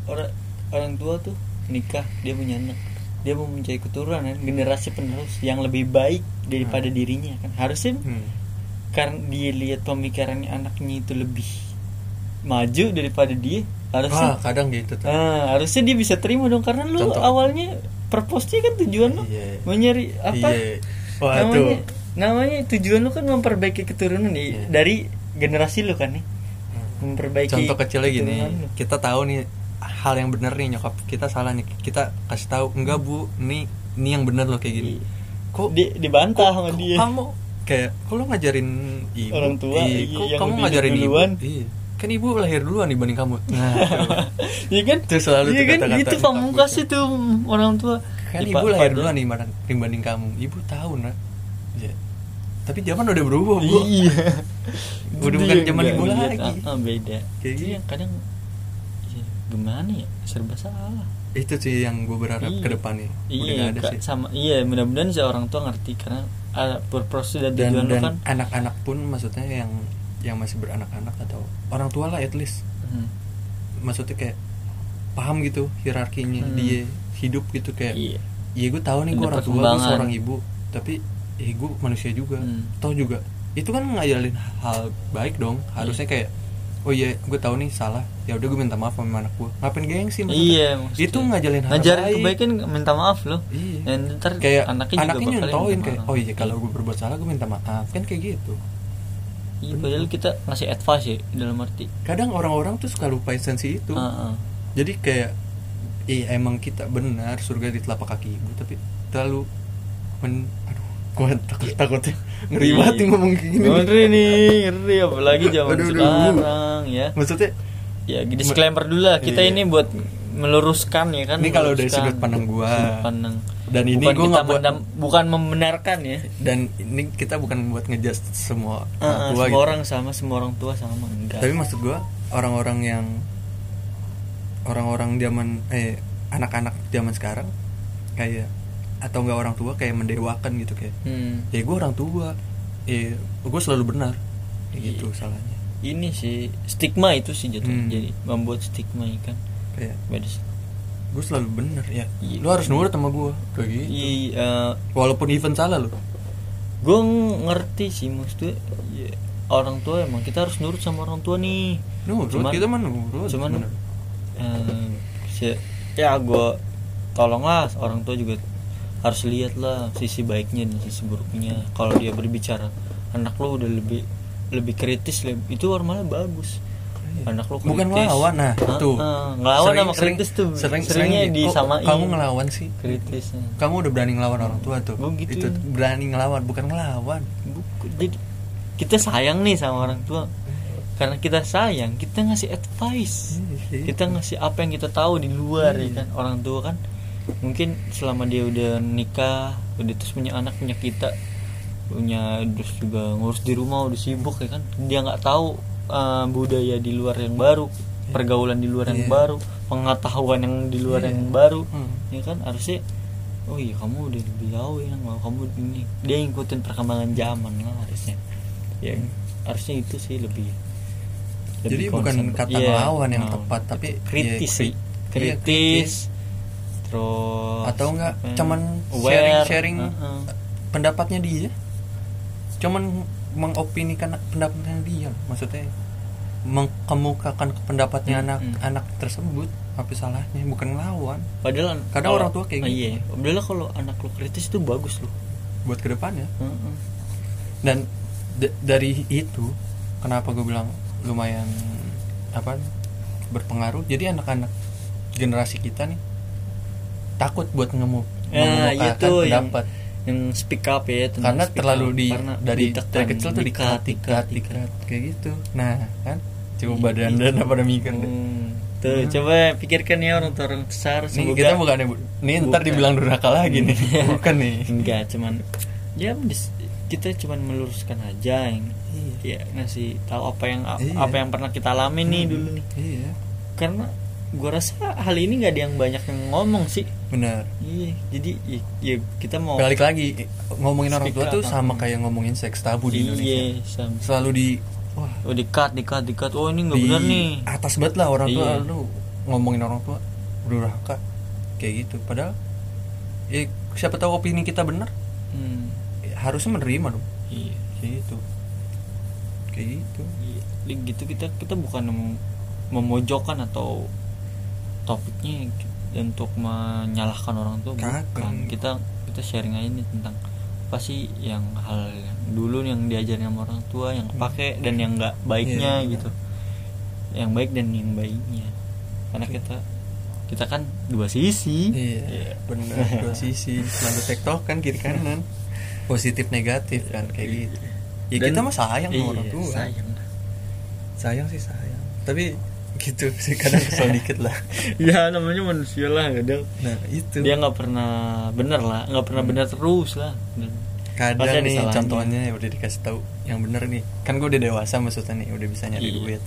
orang orang tua tuh nikah dia punya anak. Dia mau mencari keturunan kan, generasi penerus yang lebih baik daripada
Hmm.
dirinya kan? Harusnya
hmm.
Karena dia lihat pemikiran anaknya itu lebih maju daripada dia
ah
harusnya
kadang gitu tuh
ah, harusnya dia bisa terima dong karena lu
Contoh.
awalnya purpose-nya kan tujuan lu
Iya.
mencari apa
Iya. Wah,
namanya
tuh.
namanya tujuan lu kan memperbaiki keturunan nih
Iya.
dari generasi lu kan nih memperbaiki
contoh kecilnya gini
lu.
kita tahu nih hal yang benar nih nyokap kita salah nih kita kasih tahu enggak bu ini ini yang benar loh kayak gini
Iya.
kok
Di, dibantah
kok-
sama
kok
dia
kamu kayak kok lu ngajarin ibu
Orang tua,
Iya,
iya,
kok
yang
kamu ngajarin ibu iya kan ibu lahir duluan dibanding kamu nah.
Iya kan?
Itu selalu
Iya kan
nyokap
pamungkas itu orang tua.
kan
Ya,
ibu lahir duluan dibanding, dibanding kamu ibu tahu nak Ya. tapi zaman udah berubah bu
Iya.
Udah
Itu
bukan
dia
zaman
nggak
ibu lagi.
ah, ah, beda.
Kayak
Itu
gitu.
yang kadang ya, gimana ya serba salah.
itu sih yang gue berharap
Iya.
ke depannya
Iya,
ada sih
sama iya mudah-mudahan si orang tua ngerti karena purpose dan
dan
tujuan
dan
kan.
anak-anak pun maksudnya yang yang masih beranak-anak atau orang tua lah at least
Hmm.
maksudnya kayak paham gitu hierarkinya
Hmm.
dia hidup gitu kayak
Iya.
iya gue tahu nih gue orang tua gue seorang ibu tapi eh gue manusia juga
Hmm.
toh juga itu kan ngajarin hal baik dong harusnya kayak oh iya gue tahu nih salah ya udah gue minta maaf sama anak gue ngapain gengsi maksudnya?
Iya, maksudnya.
itu ngajarin hal
Ngajarin
baik
kebaikan minta maaf loh.
Iya.
Dan ntar
kayak
anaknya,
anaknya,
juga
nyontoin kayak oh iya kalau gue berbuat salah gue minta maaf kan kayak gitu
Iya, padahal kita ngasih advice ya dalam arti.
kadang orang-orang tuh suka lupa esensi itu
Ah, ah.
jadi kayak iya emang kita benar surga di telapak kaki ibu tapi terlalu men gue takut takutnya ngeri banget nih ngomong kayak gini
Ngeri nih, ngeri apalagi zaman
Aduh, aduh.
sekarang ya.
maksudnya
Ya, disclaimer dulu lah. Kita
Iya.
ini buat meluruskan ya kan.
Ini kalau dari sudut pandang gua.
sudut pandang.
Dan ini
bukan
gua
kita
buat-
mendam- bukan membenarkan ya.
dan ini kita bukan buat ngejudge semua
ah,
orang tua
semua
gitu.
orang sama, semua orang tua sama enggak.
tapi maksud gue orang-orang yang orang-orang zaman eh anak-anak zaman sekarang kayak atau enggak orang tua kayak mendewakan gitu kayak
Hmm.
ya gue orang tua ya gue selalu benar kayak gitu
Iya.
salahnya
Ini sih stigma itu sih jatuh.
Hmm.
Jadi membuat stigma ya kan.
kayak gue selalu benar ya
Iya.
lu harus nurut sama gue kayak gitu
Iya,
walaupun event salah lo
gue ngerti sih maksudnya ya, orang tua emang kita harus nurut sama orang tua nih
nurut
Cuman-
kita mah nurut
cuman
bener.
eh, si- ya gue tolonglah orang tua juga harus lihat lah sisi baiknya dan sisi buruknya. Kalau dia berbicara anak lo udah lebih lebih kritis lebih, itu malah bagus. Anak lo kritis.
bukan ngelawan nah
Ah,
tuh.
Ah, ngelawan sama kritis tuh.
sering
seringnya
sering
disamain.
kamu ngelawan sih?
Kritis
kamu udah berani ngelawan orang tua tuh?
Gua gitu.
itu berani ngelawan bukan ngelawan.
Buku- jadi kita sayang nih sama orang tua. Karena kita sayang kita ngasih advice.
Iya.
kita ngasih apa yang kita tahu di luar
Iya.
ya kan? Orang tua kan mungkin selama dia udah nikah udah terus punya anak punya kita punya terus juga ngurus di rumah udah sibuk ya kan? Dia nggak tahu eh, budaya di luar yang baru pergaulan di luar yang
Iya.
baru pengetahuan yang di luar
Iya.
yang baru
Hmm.
ya kan? Harusnya oh iya kamu udah lebih tahu ya mau kamu ini dia ngikutin perkembangan zaman lah harusnya. Ya harusnya itu sih lebih
Jadi bukan kata
Iya,
ngelawan yang
ngelawan.
tepat, tapi
kritis
ya,
sih.
iya,
kritis terus
atau enggak
apa
cuman sharing sharing
heeh.
pendapatnya dia cuman mengopinikan pendapatnya dia maksudnya mengkemukakan pendapatnya
Hmm,
anak
hmm.
anak tersebut apa salahnya bukan ngelawan
padahal
Kadang
kalau-
orang tua kayak
oh,
gitu.
iya padahal kalau anak lu kritis itu bagus loh
buat ke depannya
Heeh.
dan dari itu kenapa gue bilang lumayan apa berpengaruh jadi anak-anak generasi kita nih takut buat ngemu
Nah,
mengemukakan
itu yang
pendapat
yang speak up ya
karena
speak
terlalu
up.
di
Karena
dari
ditekan,
dari kecil tuh
dikat,
dikat dikat kayak gitu nah kan coba dan dan pada mikir deh.
Hmm. Tuh,
Hmm.
coba pikirkan ya orang tua orang besar
nih
semoga
kita bukan nih ntar
Bukan.
dibilang durhaka lagi nih bukan nih
enggak cuman ya kita cuman meluruskan aja yang ya ngasih tahu apa yang
Iya.
apa yang pernah kita alami nih
Hmm,
dulu nih
iya
karena gua rasa hal ini nggak ada yang banyak yang ngomong sih.
Benar.
Iya jadi ya, ya kita mau
balik lagi ngomongin orang tua tuh sama kayak ngomongin seks tabu di Indonesia.
iya sama.
selalu di wah.
Oh dikat dikat dikat oh ini nggak
di
benar nih.
atas banget lah orang tua
Iya.
lu ngomongin orang tua. Durhaka kayak gitu. Padahal ya siapa tahu opini kita benar.
Hmm.
ya, harusnya menerima dong.
Iya.
Kayak gitu. Kayak gitu.
Iya, gitu kita kita bukan mem- memojokkan atau topiknya untuk menyalahkan orang tua
Kagak.
bukan kita kita sharing aja nih tentang apa sih yang hal yang dulu yang diajarin sama orang tua yang kepake dan yang nggak baiknya
Iya, iya.
gitu. Yang baik dan yang baiknya. Karena kita kita kan dua sisi.
Iya benar dua sisi. Selalu tektok kan kiri kanan. Positif negatif kan kayak gitu. Ya
Dan-
kita mah sayang sama
iya,
orang tua.
sayang.
Sayang sih sayang. Tapi gitu. Sih kadang kesel dikit lah.
Ya namanya manusia lah kadang.
Nah itu.
Dia nggak pernah bener lah nggak pernah bener terus lah. Dan
kadang
pasti
nih contohnya ya udah dikasih tahu yang bener nih. Kan gue udah dewasa maksudnya nih udah bisa nyari
Iya.
duit.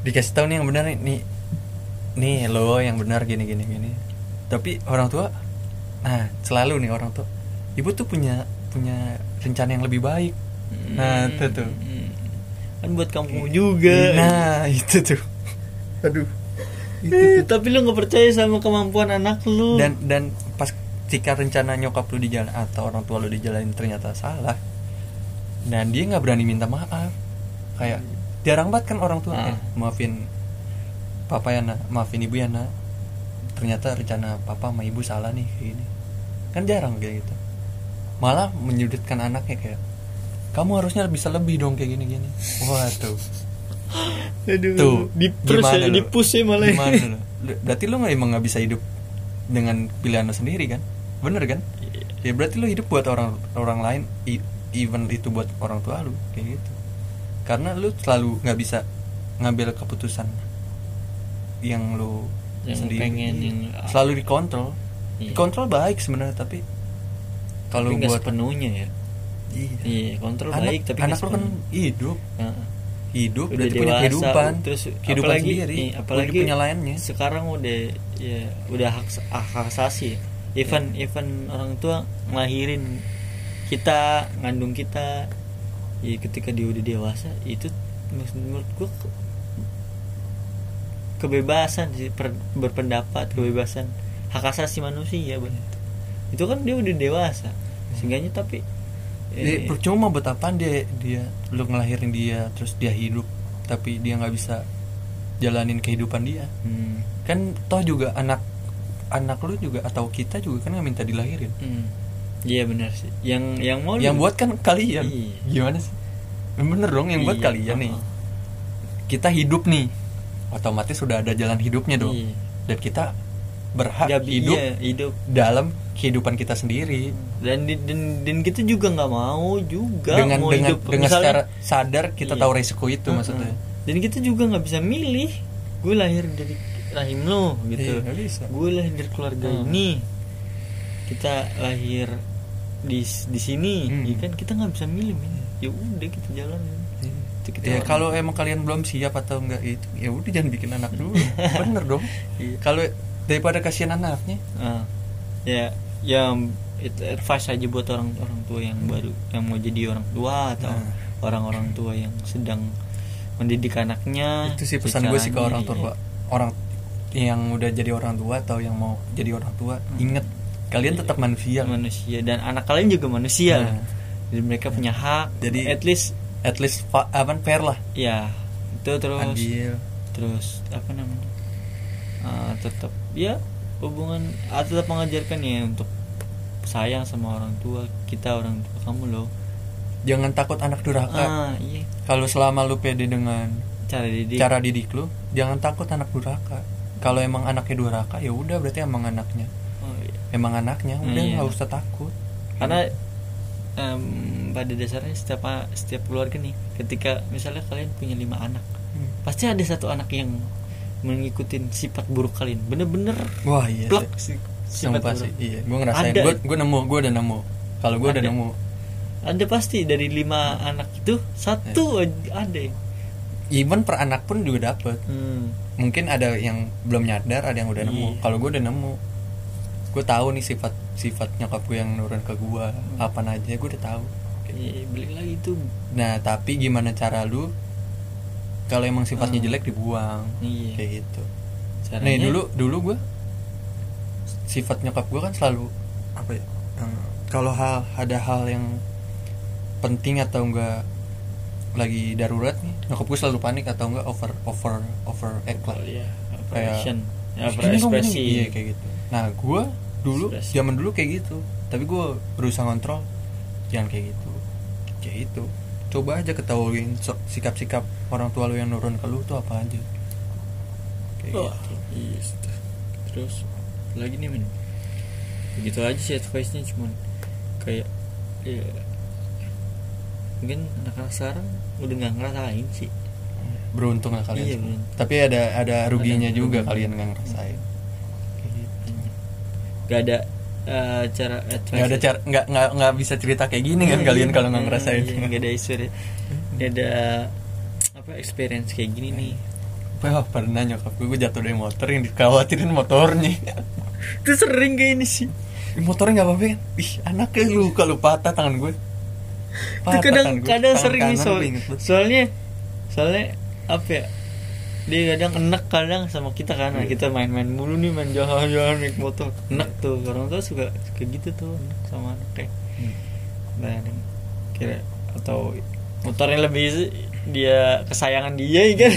Dikasih tahu nih yang bener nih nih nih lo yang benar gini gini gini. Tapi orang tua nah selalu nih orang tua ibu tuh punya punya rencana yang lebih baik. Nah itu tuh.
Hmm. Kan buat kamu juga.
Nah itu tuh. Aduh.
Eh, tapi lu nggak percaya sama kemampuan anak lu.
Dan dan pas jika rencana nyokap lu di jalan atau orang tua lu dijalanin ternyata salah dan dia nggak berani minta maaf. Kayak jarang banget kan orang tua
Ah.
eh, maafin papa ya nak. Maafin ibu ya nak. Ternyata rencana papa sama ibu salah nih kayak gini. Kan jarang kayak gitu. Malah menyudutkan anaknya kayak kamu harusnya bisa lebih dong kayak gini gini wah tuh
Aduh,
tuh
di ya, di push ya malah.
Gimana berarti nggak emang nggak bisa hidup dengan pilihan lu sendiri kan? Bener kan? Ya berarti lu hidup buat orang orang lain even itu buat orang tua lu kayak gitu. Karena lu selalu nggak bisa ngambil keputusan yang lu
Yang
sendiri.
pengen,
Iya.
yang-
selalu dikontrol.
Iya.
dikontrol baik sebenarnya tapi kalau buat
sepenuhnya ya
iya.
iya kontrol
anak,
baik tapi
anak lu kan hidup.
Heeh.
hidup
udah
berarti punya
dewasa
kehidupan.
terus
kehidupan
apalagi
sendiri.
iya, apalagi
punya lainnya.
sekarang udah ya udah hak hak asasi. Even
Iya.
even orang tua ngelahirin kita ngandung kita. Ya ketika dia udah dewasa itu menurut ke- kebebasan sih per- berpendapat kebebasan hak asasi manusia Bang. itu kan dia udah dewasa. Seenggaknya tapi
Dia
eh,
percuma buat apaan dia? Dia lu ngelahirin dia terus dia hidup tapi dia nggak bisa jalanin kehidupan dia.
Hmm,
kan toh juga anak anak lu juga atau kita juga kan nggak minta dilahirin.
Hmm. iya benar sih. Yang yang mau
yang buat kan kalian.
Iya.
gimana sih? Bener dong yang buat
Iya,
kalian nih. Kita hidup nih. Otomatis sudah ada jalan hidupnya dong.
Iya.
dan kita berhak
bi-
hidup
iya, hidup
dalam kehidupan kita sendiri
dan dan, dan kita juga nggak mau juga
dengan
mau
dengan
hidup
dengan
misalnya-
secara sadar kita
Iya.
tahu resiko itu
Heeh.
maksudnya
dan kita juga nggak bisa milih gue lahir dari rahim lo gitu
Iya, bisa.
gue lahir dari keluarga
Hmm.
ini kita lahir di di sini
Hmm.
ya kan kita nggak bisa milih men ya udah kita jalan kita
ya kalau emang kalian belum siap atau enggak itu ya udah jangan bikin anak dulu bener dong
Iya.
kalau daripada kasihan anaknya
Ah, ya ya itu advice aja buat orang orang tua yang baru yang mau jadi orang tua atau
Nah.
orang-orang tua yang sedang mendidik anaknya
itu sih pesan gue sih ke orang tua.
iya.
orang yang udah jadi orang tua atau yang mau jadi orang tua inget kalian tetap manusia.
Manusia. Dan anak kalian juga manusia.
Nah.
jadi mereka punya hak
Jadi-
at least
at least apa fair lah.
Ya itu terus
adil.
terus apa namanya Ah, tetap ya hubungan ah, tetap mengajarkan ya untuk sayang sama orang tua kita orang tua kamu loh.
Jangan takut anak durhaka.
Ah iya.
Kalau selama lu pede dengan
cara didik.
cara didik lu jangan takut anak durhaka. Kalau emang anaknya durhaka ya udah berarti emang anaknya.
Oh, iya.
emang anaknya udah
Iya.
nggak usah takut.
Karena em, pada dasarnya setiap setiap keluarga nih ketika misalnya kalian punya lima anak
Hmm.
pasti ada satu anak yang mengikuti sifat buruk kalian. Bener-bener
wah iya
plek
sih.
si- sifat buruk.
iya. Gue ngerasain. Gue gue nemu gue udah nemu. Kalau gue udah nemu.
Ada pasti dari lima anak itu satu
Iya.
aja ada.
Even per anak pun juga dapet.
Hmm.
mungkin ada yang belum nyadar ada yang udah nemu.
Iya.
kalau gue udah nemu gue tahu nih sifat sifat nyokap gue yang nurun ke gue
Hmm.
apa aja gue udah tahu.
Iya, beli lagi tuh.
Nah tapi gimana cara lu kalau emang sifatnya
Hmm.
jelek dibuang
Iya.
kayak gitu
Caranya-
nih dulu dulu gue sifat nyokap gue kan selalu apa ya eh, kalau hal ada hal yang penting atau enggak lagi darurat nih nyokap gue selalu panik atau enggak over over over act lah
Oh, iya.
Kayak.
Ya, ekspresi.
iya kayak gitu nah gue dulu
Ekspresi.
zaman dulu kayak gitu tapi gue berusaha kontrol jangan kayak gitu kayak itu coba aja ketahuin sikap-sikap orang tua lu yang nurun ke lu tuh apa aja. Kayak
Wah,
gitu.
iya, terus lagi nih men begitu aja sih advice nya cuman kayak ya mungkin anak-anak sekarang udah nggak ngerasain sih.
Beruntung lah kalian
Iya, beruntung.
tapi ada ada ruginya
Ada
juga
ruginya.
kalian nggak ngerasain. Kayak gitu.
Nggak ada eh, cara
nggak ada cara nggak nggak nggak bisa cerita kayak gini kan
Iya,
kalian
iya.
kalau nggak ngerasain.
Iya, nggak ada isu nggak ada apa experience kayak gini nih.
Wah, pernah nyokap gue, gue jatuh dari motor yang dikhawatirin motornya.
Itu sering kayak ini sih.
Ih, motornya nggak apa-apa kan? Ih anaknya lu kalau patah tangan gue.
Itu
Patah
kadang
tangan gue.
kadang
Tangan
sering nih soal, soalnya soalnya apa ya dia kadang enak kadang sama kita kan Nah,
Iya.
kita main-main mulu nih main jalan-jalan naik motor enak tuh orang tua suka suka gitu tuh sama anak kayak
Hmm.
nah dan kira atau motornya lebih dia kesayangan dia ya kan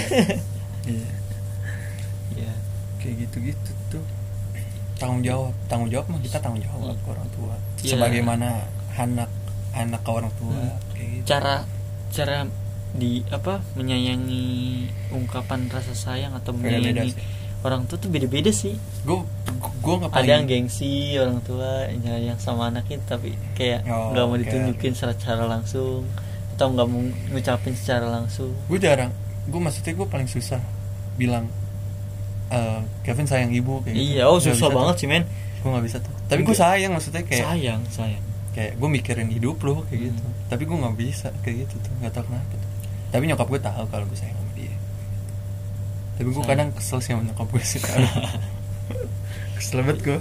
Iya,
ya
kayak gitu-gitu tuh tanggung jawab tanggung jawab mah kita tanggung jawab ke orang tua
Iya.
sebagaimana anak anak ke orang tua
Hmm.
kayak gitu.
cara cara di apa menyayangi ungkapan rasa sayang atau menyayangi
sih.
orang tua tuh beda-beda sih.
Gue gue nggak
ada
paling
yang gengsi orang tua yang sama anaknya tapi kayak
Oh,
nggak mau
kayak-
ditunjukin secara, secara langsung atau nggak mau ngucapin secara langsung.
Gue jarang gue maksudnya gue paling susah bilang eh, Kevin sayang ibu kayak gitu.
iya oh
Nggak
susah banget
tuh.
sih men.
Gue nggak bisa tuh. Tapi gue sayang maksudnya kayak
sayang sayang.
kayak gue mikirin hidup lo kayak
Hmm.
gitu. Tapi gue nggak bisa kayak gitu tuh. Nggak tahu kenapa tapi nyokap gue tahu kalau gue sayang sama dia. Tapi gue kadang kesel sih sama nyokap gue sih kesel banget gue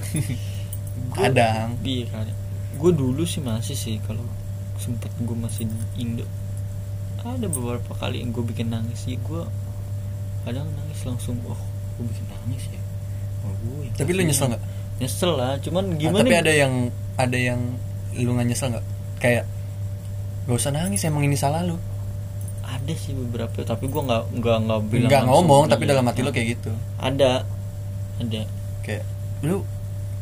kadang.
iya kali gue dulu sih masih sih kalau sempet gue masih di Indo. Ada beberapa kali yang gue bikin nangis sih. Gue kadang nangis langsung oh gue bikin nangis ya? Oh, gue
tapi lu nyesel nggak?
nyesel lah. Cuman
Ah,
gimana
tapi ada yang ada yang lu nggak nyesel nggak? Kayak gak usah nangis emang ini salah lu
ada sih beberapa tapi gue nggak nggak nggak bilang
nggak ngomong tapi
iya.
dalam hati lu kayak gitu.
Ada ada.
Kayak lu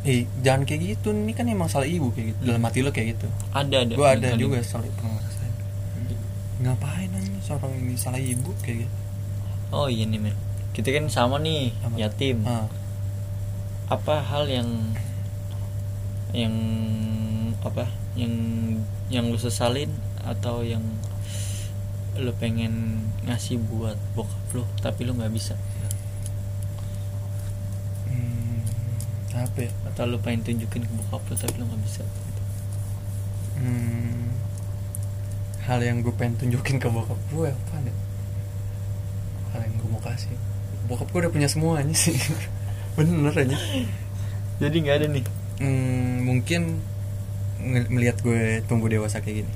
eh jangan kayak gitu ini kan emang salah ibu kayak gitu.
Hmm.
dalam hati lu kayak gitu.
Ada ada.
Gue ada juga soal pernah ngerasain. Ngapain aja seorang ini salah ibu kayak gitu?
Oh iya nih men kita kan sama nih
Apa?
yatim.
Ah,
apa hal yang yang apa yang yang lu sesalin atau yang lu pengen ngasih buat bokap lu tapi lu nggak bisa.
Hmm, apa ya?
Atau lu pengen tunjukin ke bokap lu tapi lu nggak bisa.
Hmm, hal yang gue pengen tunjukin ke bokap gue apa nih? Hal yang gue mau kasih. Bokap gue udah punya semuanya sih. Bener aja.
Jadi nggak ada nih?
Hmm, mungkin ng- melihat gue tumbuh dewasa kayak gini.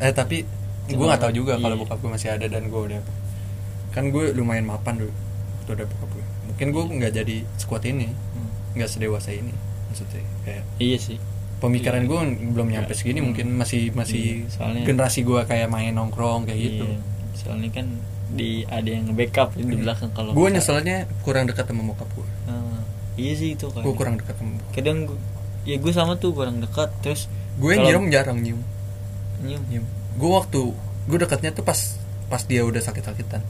Eh tapi gue nggak tahu juga kalau
iya.
bokap gue masih ada dan gue udah kan gue lumayan mapan dulu waktu ada bokap gue mungkin gue nggak jadi sekuat ini
Hmm.
nggak sedewasa ini maksudnya kayak
iya sih.
pemikiran
Iya.
gue belum nyampe segini
Hmm.
mungkin masih masih
Iya, soalnya-
generasi gue kayak main nongkrong kayak gitu.
Iya, soalnya kan di ada yang backup di belakang kalau
gue nyeselnya kurang dekat sama bokap gue
Ah, iya sih itu kan.
Gue kurang dekat sama bokap.
Kadang gua, ya gue sama tuh kurang dekat terus
gue nyium jarang nyium.
Nyium?
Nyium gue waktu gue dekatnya tuh pas pas dia udah sakit-sakitan.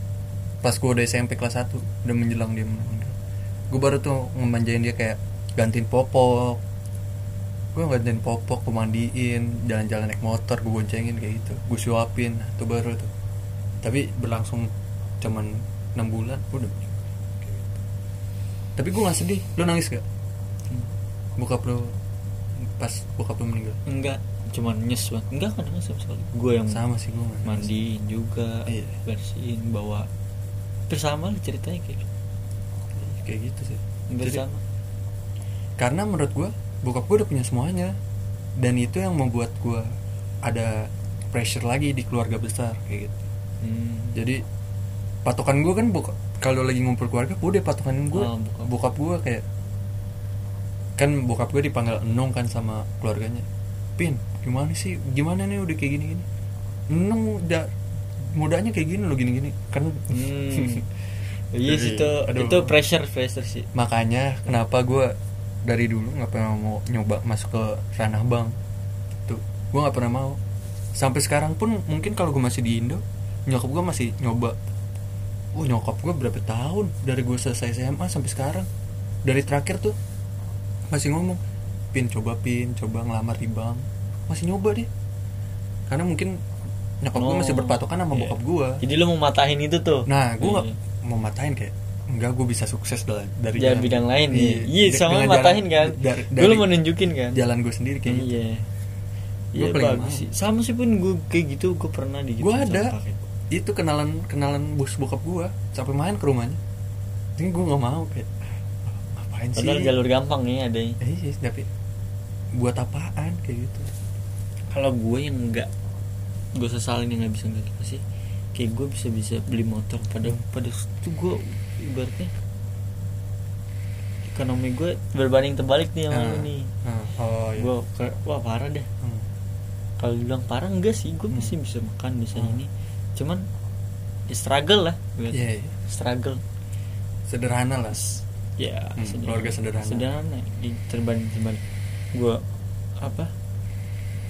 Pas gue udah SMP kelas 1 udah menjelang dia meninggal. Gue baru tuh ngemanjain dia kayak gantiin popok. Gue gantiin popok gue mandiin jalan-jalan naik motor gue goncengin kayak gitu. Gue suapin itu baru tuh. Tapi berlangsung cuman 6 bulan udah Kayak gitu. tapi gue nggak sedih. Lo nangis gak bokap lo pas bokap lo meninggal?
Enggak cuman nyes banget. Enggak kan enggak sama sekali. Gue yang
sama sih gue
mandiin juga
Iya.
bersihin bawa. Bersama lah ceritanya kayak gitu.
kayak gitu sih.
Hampir
Jadi-
sama.
karena menurut gue bokap gue udah punya semuanya. Dan itu yang membuat gue ada pressure lagi di keluarga besar kayak gitu.
Hmm.
jadi patokan gue kan bokap kalau lagi ngumpul keluarga udah patokan gue
Oh, bokap.
bokap gue kayak kan bokap gue dipanggil enong kan sama keluarganya. Pin gimana sih? Gimana nih udah kayak gini gini enong udah mudanya kayak gini lo gini gini kan
Hmm. iya sih itu
Aduh.
itu pressure pressure sih.
Makanya kenapa gue dari dulu nggak pernah mau nyoba masuk ke ranah bank tuh gue nggak pernah mau. Sampai sekarang pun mungkin kalau gue masih di Indo nyokap gue masih nyoba. Wah nyokap gue berapa tahun dari gue selesai SMA sampai sekarang. Dari terakhir tuh masih ngomong pin coba pin coba ngelamar di bank masih nyoba deh. Karena mungkin nyokap gue
Oh,
masih berpatokan sama
iya.
bokap gue
jadi lu mau matahin itu tuh?
Nah gue
Iya.
mau matahin kayak enggak gue bisa sukses dari dari
Jangan
jalan-
bidang lain iya, iya
de-
sama matahin
jalan-
kan?
dari,
gue lu
dari
mau nunjukin kan?
jalan gue sendiri kayak gitu.
Iya. Iya
paling
bagus sih. Sama sih pun gue kayak gitu gue pernah di
gue ada itu kenalan kenalan bos bokap gue sampai main ke rumahnya. Ini gue nggak mau kayak "Ah, ngapain sih?
padahal jalur gampang nih ada
eh, iya tapi buat apaan kayak gitu
kalau gue yang enggak gue sesalin yang nggak bisa nggak sih kayak gue bisa bisa beli motor pada pada itu gue ibaratnya ekonomi gue berbanding terbalik nih sama
Ah,
lu nih
ah, oh iya
gue kayak, wah parah deh
Hmm.
kalau dibilang parah enggak sih gue
Hmm.
masih bisa makan bisa
Hmm.
ini cuman ya struggle lah gue.
Iya, iya.
struggle
sederhana lah
ya
Hmm, keluarga sederhana.
sederhana Di- terbanding terbalik gue apa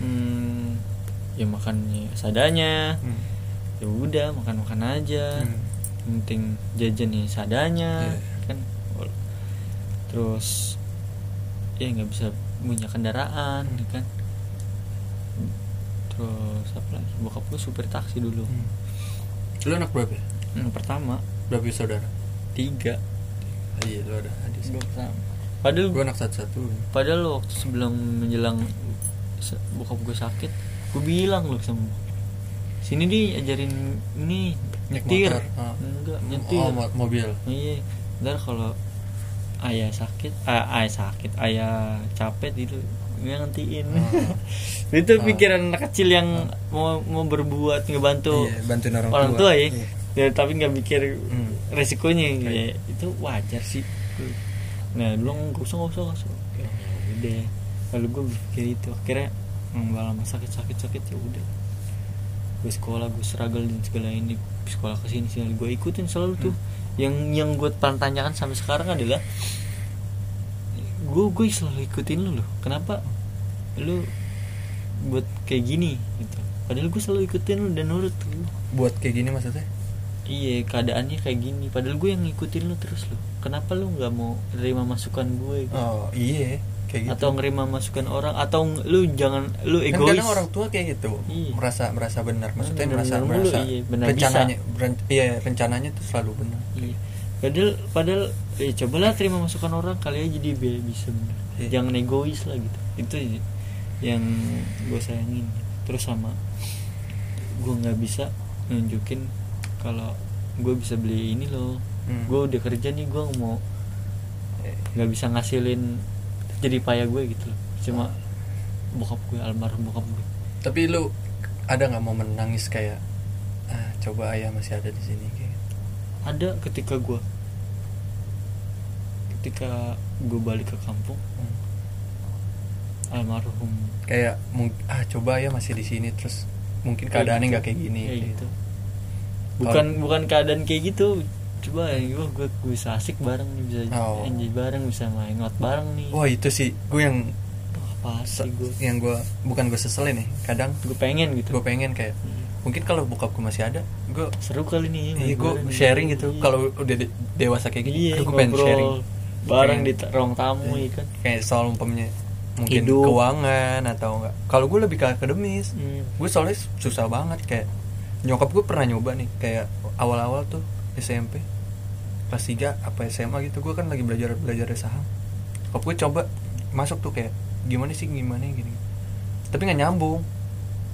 hmm, ya makannya sadanya
Hmm.
ya udah makan makan aja
Hmm.
Penting jajan ya sadanya
Iya.
kan terus ya nggak bisa punya kendaraan
Hmm.
ya kan terus apa lagi bokap gue supir taksi dulu
Hmm. lu anak berapa ya?
yang pertama
berapa saudara
tiga
Ah, iya lu ada adik
gue pertama padahal
gue anak satu satu
padahal waktu sebelum menjelang bokap gue sakit gue bilang loh sama sini di ajarin ini nyetir. enggak nyetir.
Oh mo- mobil.
Iya ntar kalau ayah sakit ah, ayah sakit ayah capek itu gue ngantiin
Ah.
itu
Ah.
pikiran anak kecil yang mau mau berbuat ngebantu
Iya, bantuin orang,
orang tua, ya.
Iya.
ya tapi nggak mikir
Hmm.
resikonya.
Kayak-
ya, itu wajar sih. Nah dulu nggak usah nggak usah nggak usah Ya udah lalu gue berpikir itu akhirnya nggak lama sakit sakit sakit ya udah. Gue sekolah gue struggle dan segala ini sekolah ke sini sini gue ikutin selalu tuh. Yang yang gue tanyakan sampai sekarang adalah gue gue selalu ikutin lu loh. Kenapa? Lu buat kayak gini gitu. Padahal gue selalu ikutin lu dan nurut lu.
Buat kayak gini maksudnya?
Iya keadaannya kayak gini. Padahal gue yang ngikutin lu terus lo kenapa lu nggak mau nerima masukan gue gitu?
oh iya kayak gitu.
Atau nerima masukan orang atau lu jangan lu
kan
egois.
kadang orang tua kayak gitu.
Iya.
merasa merasa benar. Maksudnya
Benar-
merasa
benar mulu,
merasa
iya, benar
rencananya ren- iya rencananya tuh selalu benar.
Iya. Padahal padahal eh cobalah terima masukan orang kali aja jadi bi- bisa bener
Iya.
jangan egois lah gitu. Itu yang gue sayangin. Terus sama gue nggak bisa nunjukin kalau gue bisa beli ini loh.
Hmm.
gue udah kerja nih gue mau nggak bisa ngasilin jadi payah gue gitu loh cuma bokap gue almarhum bokap gue
tapi lu ada nggak mau menangis kayak ah coba ayah masih ada di sini kayak gitu.
ada ketika gue ketika gue balik ke kampung
Hmm.
almarhum
kayak ah coba ayah masih di sini terus mungkin keadaannya
gitu.
nggak kayak gini
kayak
kayak
gitu bukan bukan keadaan kayak gitu coba ya gue gue gue bisa asik bareng nih bisa
Oh.
enjoy bareng bisa main ngot bareng nih.
Wah itu sih. Gue yang
apa sih gue
yang gue bukan gue seselin nih kadang
gue pengen gitu.
gue pengen kayak mungkin kalau bokap gue masih ada gue
seru kali nih
iya gue sharing gitu.
Iya.
kalau udah de- dewasa kayak gini
iya,
gue pengen sharing.
bareng di ruang tamu
Iya.
ya kan?
Kayak soal umpamanya mungkin
Hidup.
keuangan atau enggak. Kalau gue lebih ke akademis
Hmm.
gue soalnya susah banget kayak nyokap gue pernah nyoba nih kayak awal-awal tuh SMP kelas 3 apa SMA gitu gue kan lagi belajar belajar saham. Nyokap gue coba masuk tuh kayak gimana sih gimana gini tapi nggak nyambung.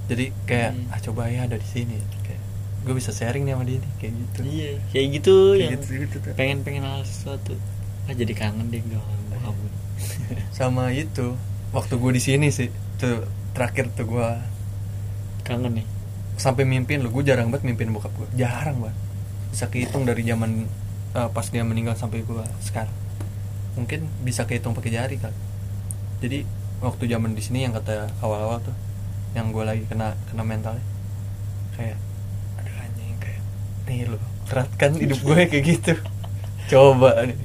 Jadi kayak
Hmm.
ah coba ya ada di sini kayak gue bisa sharing nih sama dia nih kayak gitu.
Iya kayak gitu
Kayak
yang
gitu, gitu tuh.
pengen pengen hal sesuatu. Ah jadi kangen deh gue sama
itu waktu gue di sini sih tuh terakhir tuh gue
kangen nih
sampai mimpin lo gue jarang banget mimpin bokap gue jarang banget bisa kehitung dari zaman eh, pas dia meninggal sampai gue sekarang. Mungkin bisa kehitung pakai jari kan jadi waktu zaman di sini yang kata awal-awal tuh yang gue lagi kena kena mentalnya kayak aduh anjing kayak nih lo berat kan hidup gue kayak gitu. Coba nih.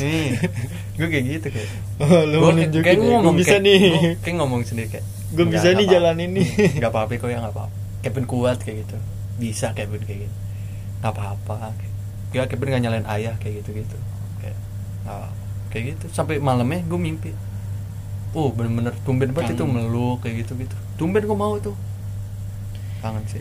Nih. Gue kayak gitu kayak.
Oh,
Gua
mau nunjukin
kayak
ya,
ngomong
gua bisa
kayak,
nih.
gua kayak ngomong sendiri kayak
gue bisa nih jalan ini
nggak apa-apa kok ya nggak apa-apa. Kevin kuat kayak gitu. Bisa Kevin kayak gitu nggak apa-apa ya Kevin nggak nyalain ayah kayak gitu gitu kayak nggak apa-apa. kayak gitu. Sampai malamnya gue mimpi. Oh bener-bener tumben banget itu meluk kayak gitu gitu tumben gue mau tuh kangen sih.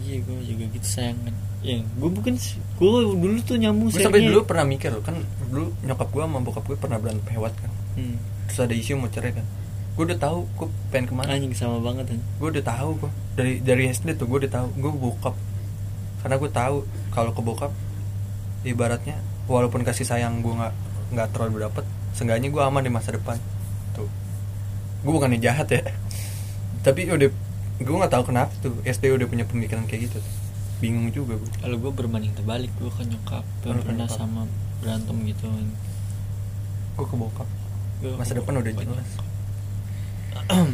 Iya gue juga gitu sayang. Ya gue bukan gue dulu tuh nyambung
gue sampai
sayangnya-
dulu pernah mikir loh kan dulu nyokap gue sama bokap gue pernah berantem hebat kan.
Hmm.
terus ada isu mau cerai kan. Gue udah tahu gue pengen ke mana.
Anjing sama banget kan
gue udah tahu gue dari dari SD tuh gue udah tahu. Gue bokap karena gue tahu kalau ke bokap ibaratnya walaupun kasih sayang gue nggak nggak terlalu dapet seenggaknya gue aman di masa depan. Tuh. Gue bukannya jahat ya. Tapi udah gue nggak tahu kenapa tuh SD udah punya pemikiran kayak gitu. Bingung juga gue
kalau gue berbanding terbalik gue ke nyokap
Oh,
pernah
nyokap.
sama berantem gitu.
Gue ke bokap?
Gua
masa
ke
depan udah jelas.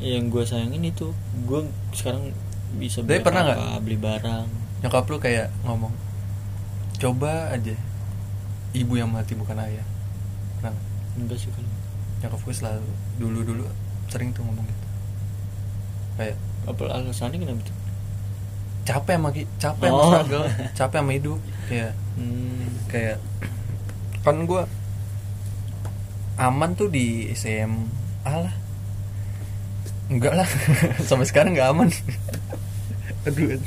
yang gue sayangin itu gue sekarang bisa beli
pernah
apa,
nggak?
beli barang
nyokap lu kayak ngomong coba aja ibu yang mati bukan ayah pernah nggak?
enggak sih kalau
nyokap gue selalu dulu dulu sering tuh ngomong gitu kayak
apa alasannya kenapa tuh
capek sama capek sama
Oh.
struggle capek sama hidup kayak
hmm.
kayak kan gue aman tuh di SMA lah enggak lah. Sampai sekarang nggak aman. Aduh.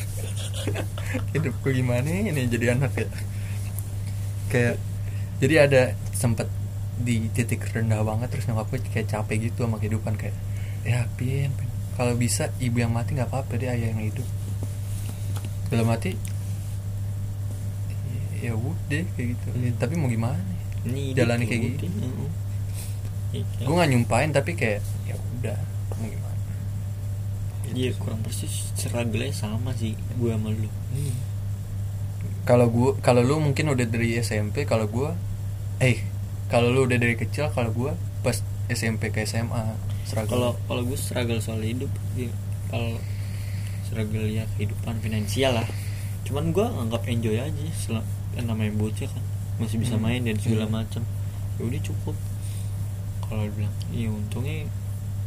Hidup gue gimana ini? Jadi anak ya. Kayak jadi ada sempet di titik rendah banget terus nyokap gue kayak capek gitu sama kehidupan kayak ya pin, Pin. kalau bisa ibu yang mati nggak apa-apa deh ayah yang hidup. Dalam hati ya udah kayak gitu. Ya, tapi mau gimana?
Ini
Jalani kayak
ya
gitu. gue nggak nyumpain tapi kayak ya udah mau gimana
Iya kurang persis struggle sama sih gue sama lu.
Hmm. kalau gue kalau lu mungkin udah dari SMP kalau gue eh kalau lu udah dari kecil kalau gue pas SMP ke SMA struggle.
Kalau kalau gue struggle soal hidup ya, kalau struggle ya kehidupan finansial lah. Cuman gue anggap enjoy aja selam kan namanya bocah kan masih bisa
Hmm.
main dan segala
Iya.
macam ya udah cukup. Kalau bilang iya untungnya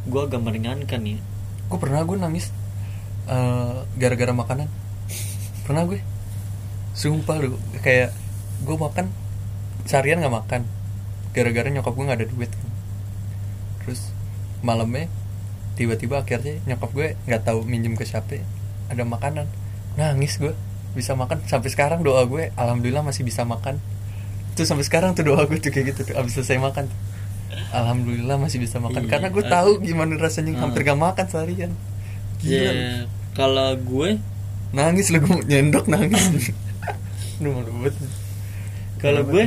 gue agak meringankan ya
gue pernah gue nangis? Eh, gara-gara makanan. Pernah gue. Sumpah lu. Kayak gue makan seharian nggak makan. Gara-gara nyokap gue nggak ada duit. Terus malamnya tiba-tiba akhirnya nyokap gue nggak tahu minjem ke siapa ada makanan. Nangis gue. Bisa makan. Sampai sekarang doa gue alhamdulillah masih bisa makan. Tuh sampai sekarang tuh doa gue tuh kayak gitu tuh abis selesai makan alhamdulillah masih bisa makan
Iya,
karena gue
ah.
tahu gimana rasanya
Ah.
hampir gak makan seharian Gila.
ya kalau gue
nangis lu gue nyendok nangis Aduh malu banget
kalau gue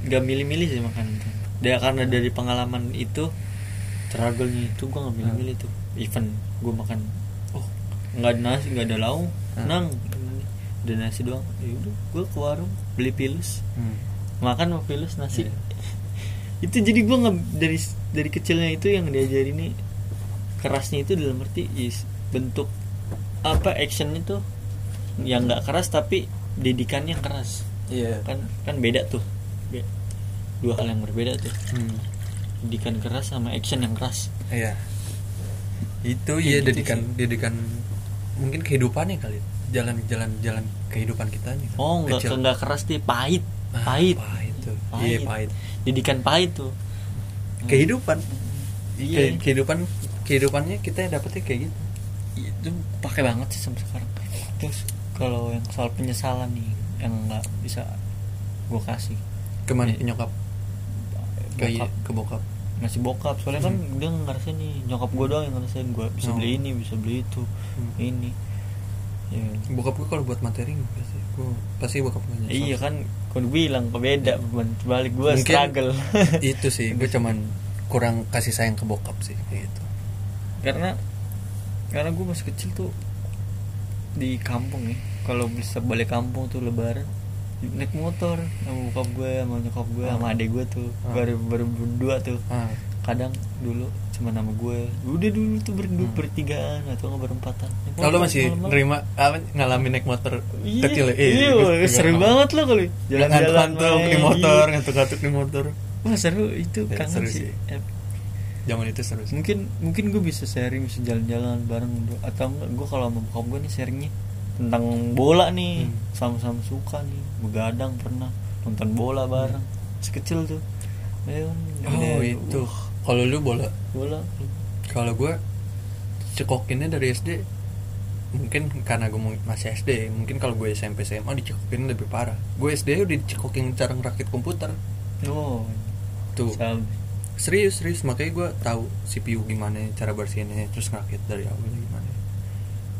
nggak milih-milih sih makan dia karena dari pengalaman itu struggle-nya itu gue nggak milih-milih tuh even gue makan oh nggak ada nasi nggak ada lauk
Hmm.
nang ada nasi doang ya udah gue ke warung beli pilus
Hmm.
makan mau pilus nasi
Iya.
Itu jadi gue nggak dari dari kecilnya itu yang diajarin nih kerasnya itu dalam arti is bentuk apa action itu yang nggak keras tapi didikannya keras.
Iya.
Kan kan beda tuh. Be- dua hal yang berbeda tuh.
Hmm.
didikan keras sama action yang keras.
Iya. Itu
Kayak
iya
gitu
didikan didikan mungkin kehidupannya kali jalan jalan jalan kehidupan kita nih
oh nggak nggak keras deh pahit.
Ah,
pahit.
pahit tuh.
Pahit.
iya pahit
didikan pahit tuh.
Kehidupan.
Iya.
Ke- kehidupan kehidupannya kita dapetnya kayak gitu.
Itu pakai banget sih sampai sekarang. Terus kalau yang soal penyesalan nih yang nggak bisa gue kasih.
Ke mana?
Iya.
ke nyokap ke,
Bokap.
ke bokap?
Masih bokap soalnya kan
Hmm.
dia ngerasain nih. Nyokap gue doang yang ngerasain. Gue bisa
Oh.
beli ini bisa beli itu
Hmm.
ini. Ya
bokap gue kalau buat materi pasti gue pasti bokap gue
iya kan kau bilang beda balik gue struggle.
itu sih gue cuman kurang kasih sayang ke bokap sih kayak gitu.
Karena karena gue masih kecil tuh di kampung ya. Kalau bisa balik kampung tuh lebaran naik motor sama bokap gue sama nyokap gue
Ah.
sama adek gue tuh.
Ah.
baru baru berdua tuh.
Ah.
Kadang dulu cuma nama gue udah dulu tuh berdua
Hmm.
bertigaan atau nggak berempatan Naik
kalau
motor
masih nerima apa ngalamin naik motor
iya,
kecil ya?
iya, seru
ngalamin.
banget loh kali
ngantuk-ngantuk di
main,
motor
iya.
ngantuk-ngantuk di motor
wah seru itu
Ya,
kangen
seru
sih,
sih.
Eh,
zaman itu seru sih.
mungkin mungkin gue bisa sharing bisa jalan-jalan bareng atau enggak gue kalau sama bokap gue nih sharingnya tentang bola nih
Hmm.
sama-sama suka nih begadang pernah nonton bola bareng sekecil tuh Ayo,
oh itu
uh,
kalau lu bola?
Bola.
Kalau gue cekokinnya dari SD mungkin karena gue masih SD mungkin kalau gue SMP SMA dicekokin lebih parah. Gue SD udah dicekokin cara ngerakit komputer.
Oh.
Tuh.
Sama.
serius serius makanya gue tahu CPU gimana cara bersihinnya terus ngerakit dari awal gimana.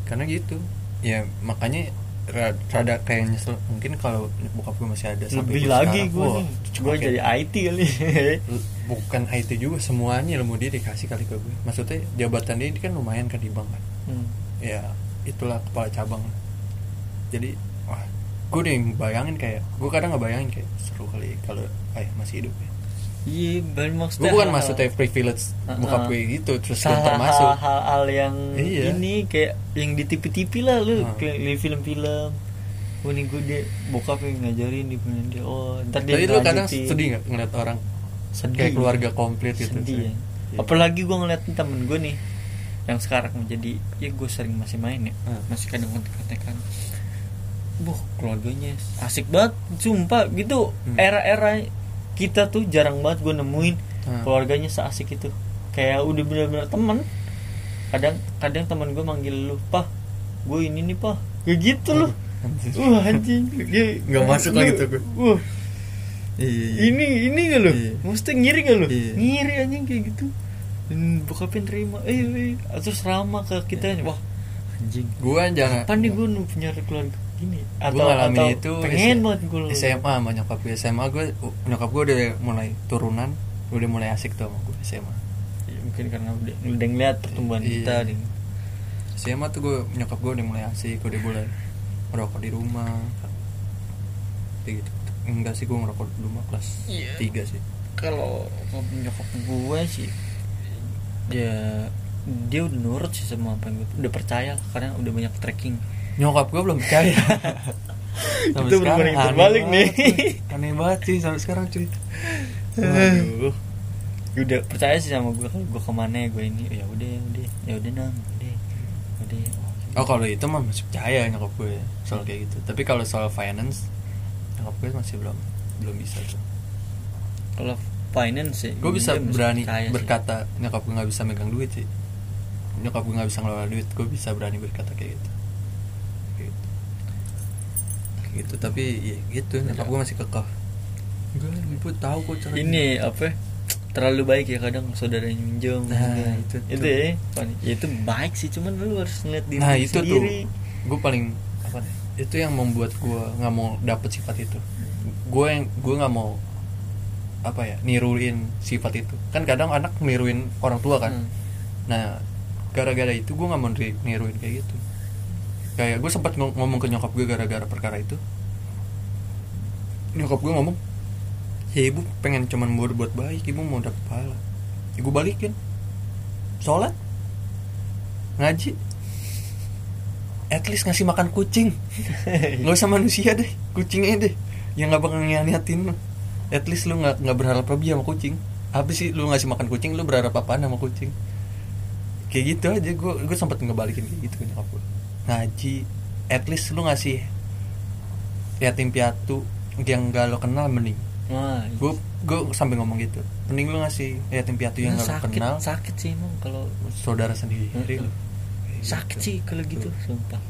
Karena gitu. Ya makanya ra- rada kayak nyesel mungkin kalau bokap gue masih ada sampai
lebih lagi gue gue jadi IT kali
bukan IT juga semuanya ilmu dia dikasih kali ke gue. Maksudnya jabatan dia ini kan lumayan kan di bank kan?
Hmm.
ya itulah kepala cabang. Jadi wah gue udah bayangin kayak gue kadang nggak bayangin kayak seru kali kalau ayah masih hidup ya.
Iya
gue
maksudnya
bukan
hal-hal-
maksudnya privilege bokap gue gitu terus gue
hal-
termasuk.
hal- hal-hal yang
Iya.
ini kayak yang di TV-TV lah lu.
Hmm.
kayak di film-film. Oh nih gue dia bokap yang ngajarin di dia. Oh ntar dia
tapi lu kadang sedih nggak ngeliat orang
sedih
kayak keluarga komplit gitu
sedih ya.
Iya.
apalagi gue ngeliat temen gue nih yang sekarang menjadi ya gue sering masih main ya
Hmm.
masih kadang kontek-kontekan Wah keluarganya asik banget Sumpah gitu
Hmm.
Era-era kita tuh jarang banget gue nemuin
Hmm.
Keluarganya seasik itu Kayak udah bener-bener temen Kadang kadang temen gue manggil lu Pah gue ini nih pah Kayak gitu loh. Wah anjing
Nggak masuk lagi tuh gue. Iya, iya.
ini ini gak lo
Iya.
mesti ngiri gak lo
Iya.
ngiri anjing kayak gitu. Dan bokapnya terima eh, eh terus ramah ke kita.
Iya.
wah anjing.
Gue jangan
kapan nih gue punya keluarga gini?
Gue ngalamin itu
pengen banget gue
SMA sama nyokap gue SMA gue nyokap gue udah mulai turunan. Udah mulai asik tuh sama gue SMA
Ya, mungkin karena udah udah ngeliat pertumbuhan
Iya.
kita dan
SMA tuh gue nyokap gue udah mulai asik udah mulai merokok di rumah kayak gitu enggak sih gue ngerokok di rumah kelas
Iya.
3 sih.
Kalau nyokap gue sih dia dia udah nurut sih sama apa yang gue udah percaya lah, karena udah banyak tracking.
Nyokap gue belum percaya. Sampai
Itu
aneh
terbalik nih.
aneh banget sih sampai sekarang cuy Waduh.
udah percaya sih sama gue kalau gue ke mana gue ini ya udah ya udah ya udah nang udah udah.
Oh kalau itu mah masih percaya nyokap gue soal kayak gitu. Tapi kalau soal finance nyokap gue masih belum belum bisa tuh.
Kalau finance sih
gue bisa berani
percaya sih.
berkata nyokap gue nggak bisa megang duit sih. Nyokap gue nggak bisa ngelola duit gue bisa berani berkata kayak gitu. Kayak gitu. Gitu tapi ya gitu nyokap gue masih kekeh. Gue ibu tahu kok cara
ini apa? Ya, terlalu baik ya kadang saudaranya minjem
Nah,
gitu.
itu
itu
tuh.
ya ya itu baik sih cuman lu harus ngeliat diri
nah itu tuh.
sendiri.
Gue paling apa nih, itu yang membuat gue nggak mau dapet sifat itu. Gue yang gue nggak mau apa ya niruin sifat itu. Kan kadang anak niruin orang tua kan.
Hmm.
nah gara-gara itu gue nggak mau niruin kayak gitu. Kayak gue sempat ngom- ngomong ke nyokap gue gara-gara perkara itu. Nyokap gue ngomong ya ibu pengen cuman berbuat baik ibu mau dapet pahala. Ya gue balikin. Sholat ngaji at least ngasih makan kucing. Nggak usah manusia deh kucingnya deh. Yang nggak bakal ngianatin lu. At least lu nggak nggak berharap lebih sama kucing. Apa sih lu ngasih makan kucing lu berharap apaan sama kucing? Kayak gitu aja gue gue sempat ngebalikin kayak gitu nyokap gue ngaji at least lu ngasih yatim piatu yang gak lo kenal mending. Gue gue sampai ngomong gitu. Mending lu ngasih yatim piatu yang
Nah,
gak lo kenal.
sakit sih emang kalau
saudara sendiri. Lu.
Sakit sih kalau gitu sumpah.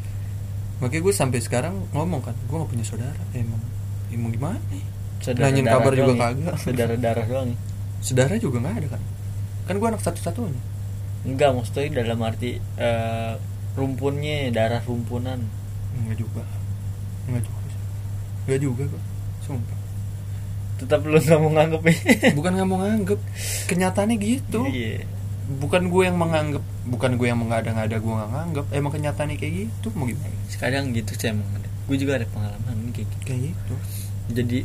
Makanya gue sampai sekarang ngomong kan gue gak punya saudara. Emang emang gimana? Ya?
Saudara
Nanyain kabar juga
ya?
kagak.
saudara darah doang ya?
saudara juga nggak ada kan? Kan gue anak satu-satunya
enggak maksudnya dalam arti eh, rumpunnya darah rumpunan.
Enggak juga. Enggak juga. Enggak juga kok Sumpah.
Tetap lu nggak mau nganggep ya.
Bukan nggak mau nganggep. Kenyataannya gitu.
Iya
Bukan gue yang menganggap Bukan gue yang mengada-ngada gue nggak nganggep Emang kenyataannya kayak gitu Mau gimana?
Sekarang gitu sih emang ada. Gue juga ada pengalaman kayak gitu.
Kayak gitu.
Jadi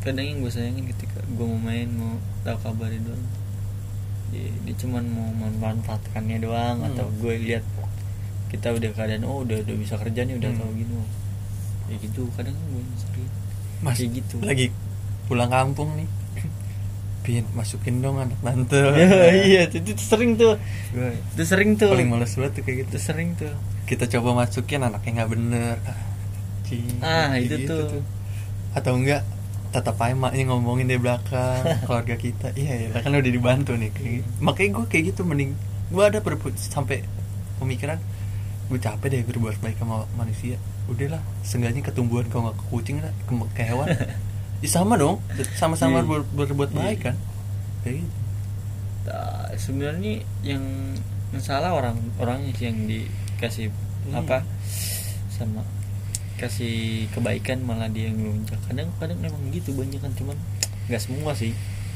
kadang yang gue sayangin ketika gue mau main mau tahu kabarnya doang. Dia, dia cuman mau memanfaatkannya doang
Hmm.
atau gue lihat kita udah keadaan oh udah udah bisa kerja nih udah
Hmm.
tahu gini ya gitu kadang gue sering
Mas
Kayak gitu.
Lagi pulang kampung nih pin masukin dong anak tante.
Ya, iya itu, itu sering tuh.
Gue
itu sering tuh.
paling males banget tuh kayak gitu.
Itu sering tuh.
Kita coba masukin anaknya nggak bener. Ah, cing,
Ah, itu tuh.
atau enggak tetap aja emaknya ngomongin di belakang keluarga kita. Iya ya kan udah dibantu nih kayak gitu. makanya gue kayak gitu mending gue ada berbuat sampai pemikiran gue capek deh berbuat baik sama manusia. Udahlah seenggaknya ketumbuhan kalau nggak ke kucing lah ke, ke hewan ya sama dong sama-sama
Iya.
ber- berbuat
Iya.
baik kan kayak gitu
Nah, sebenarnya yang yang salah orang orangnya sih yang dikasih
Iya.
apa sama kasih kebaikan malah dia yang ngelunjak kadang kadang memang gitu banyak kan cuman nggak semua sih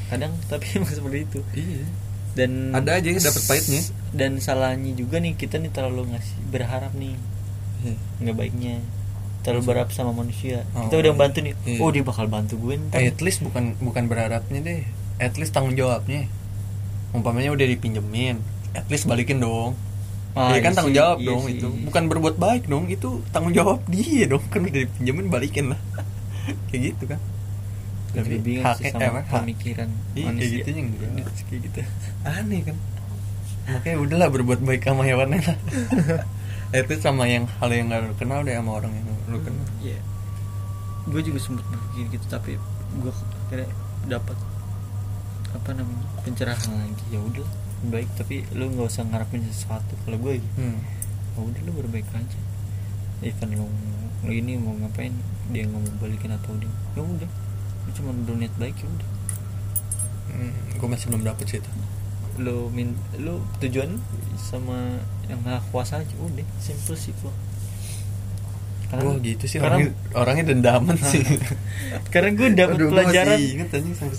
kadang tapi emang seperti itu
iya
dan
Ada aja yang dapet pahitnya.
dan salahnya juga nih kita nih terlalu ngasih berharap nih
Iya.
nggak baiknya terlalu berharap sama manusia.
Oh,
kita udah bantu nih
iya.
oh dia bakal bantu gue ntar.
at least bukan bukan berharapnya deh. At least tanggung jawabnya. Umpamanya udah dipinjemin at least balikin dong.
Ah,
ya kan
iya
tanggung jawab
iya
dong
sih.
itu. Bukan berbuat baik dong itu tanggung jawab dia dong. Kan udah dipinjemin balikin lah. Kayak gitu kan.
Lebih bingung sih
haknya-
sama
eh, hak-
pemikiran
iya kayak
manusia.
gitu enggak
kayak gitu.
Aneh kan. Makanya udahlah berbuat baik sama hewannya lah itu sama yang hal yang gak lu kenal deh sama orang yang lu kenal.
Iya. Gue juga sempet berpikir gitu tapi gue akhirnya dapat apa namanya pencerahan. Lagi ya udah baik. Tapi lu nggak usah ngarepin sesuatu kalau gue gitu.
Hmm.
ya udah lu berbaik aja. Even lu, lu ini mau ngapain dia nggak mau balikin atau dia ya udah. Lu cuma berniat baik ya udah.
Hmm. gue masih belum dapet sih itu.
Lu min lu tujuan sama yang maha kuasa aja udah simple sih gua.
Wah gitu sih
karena,
orangnya, orangnya dendaman sih.
Karena gue dapat pelajaran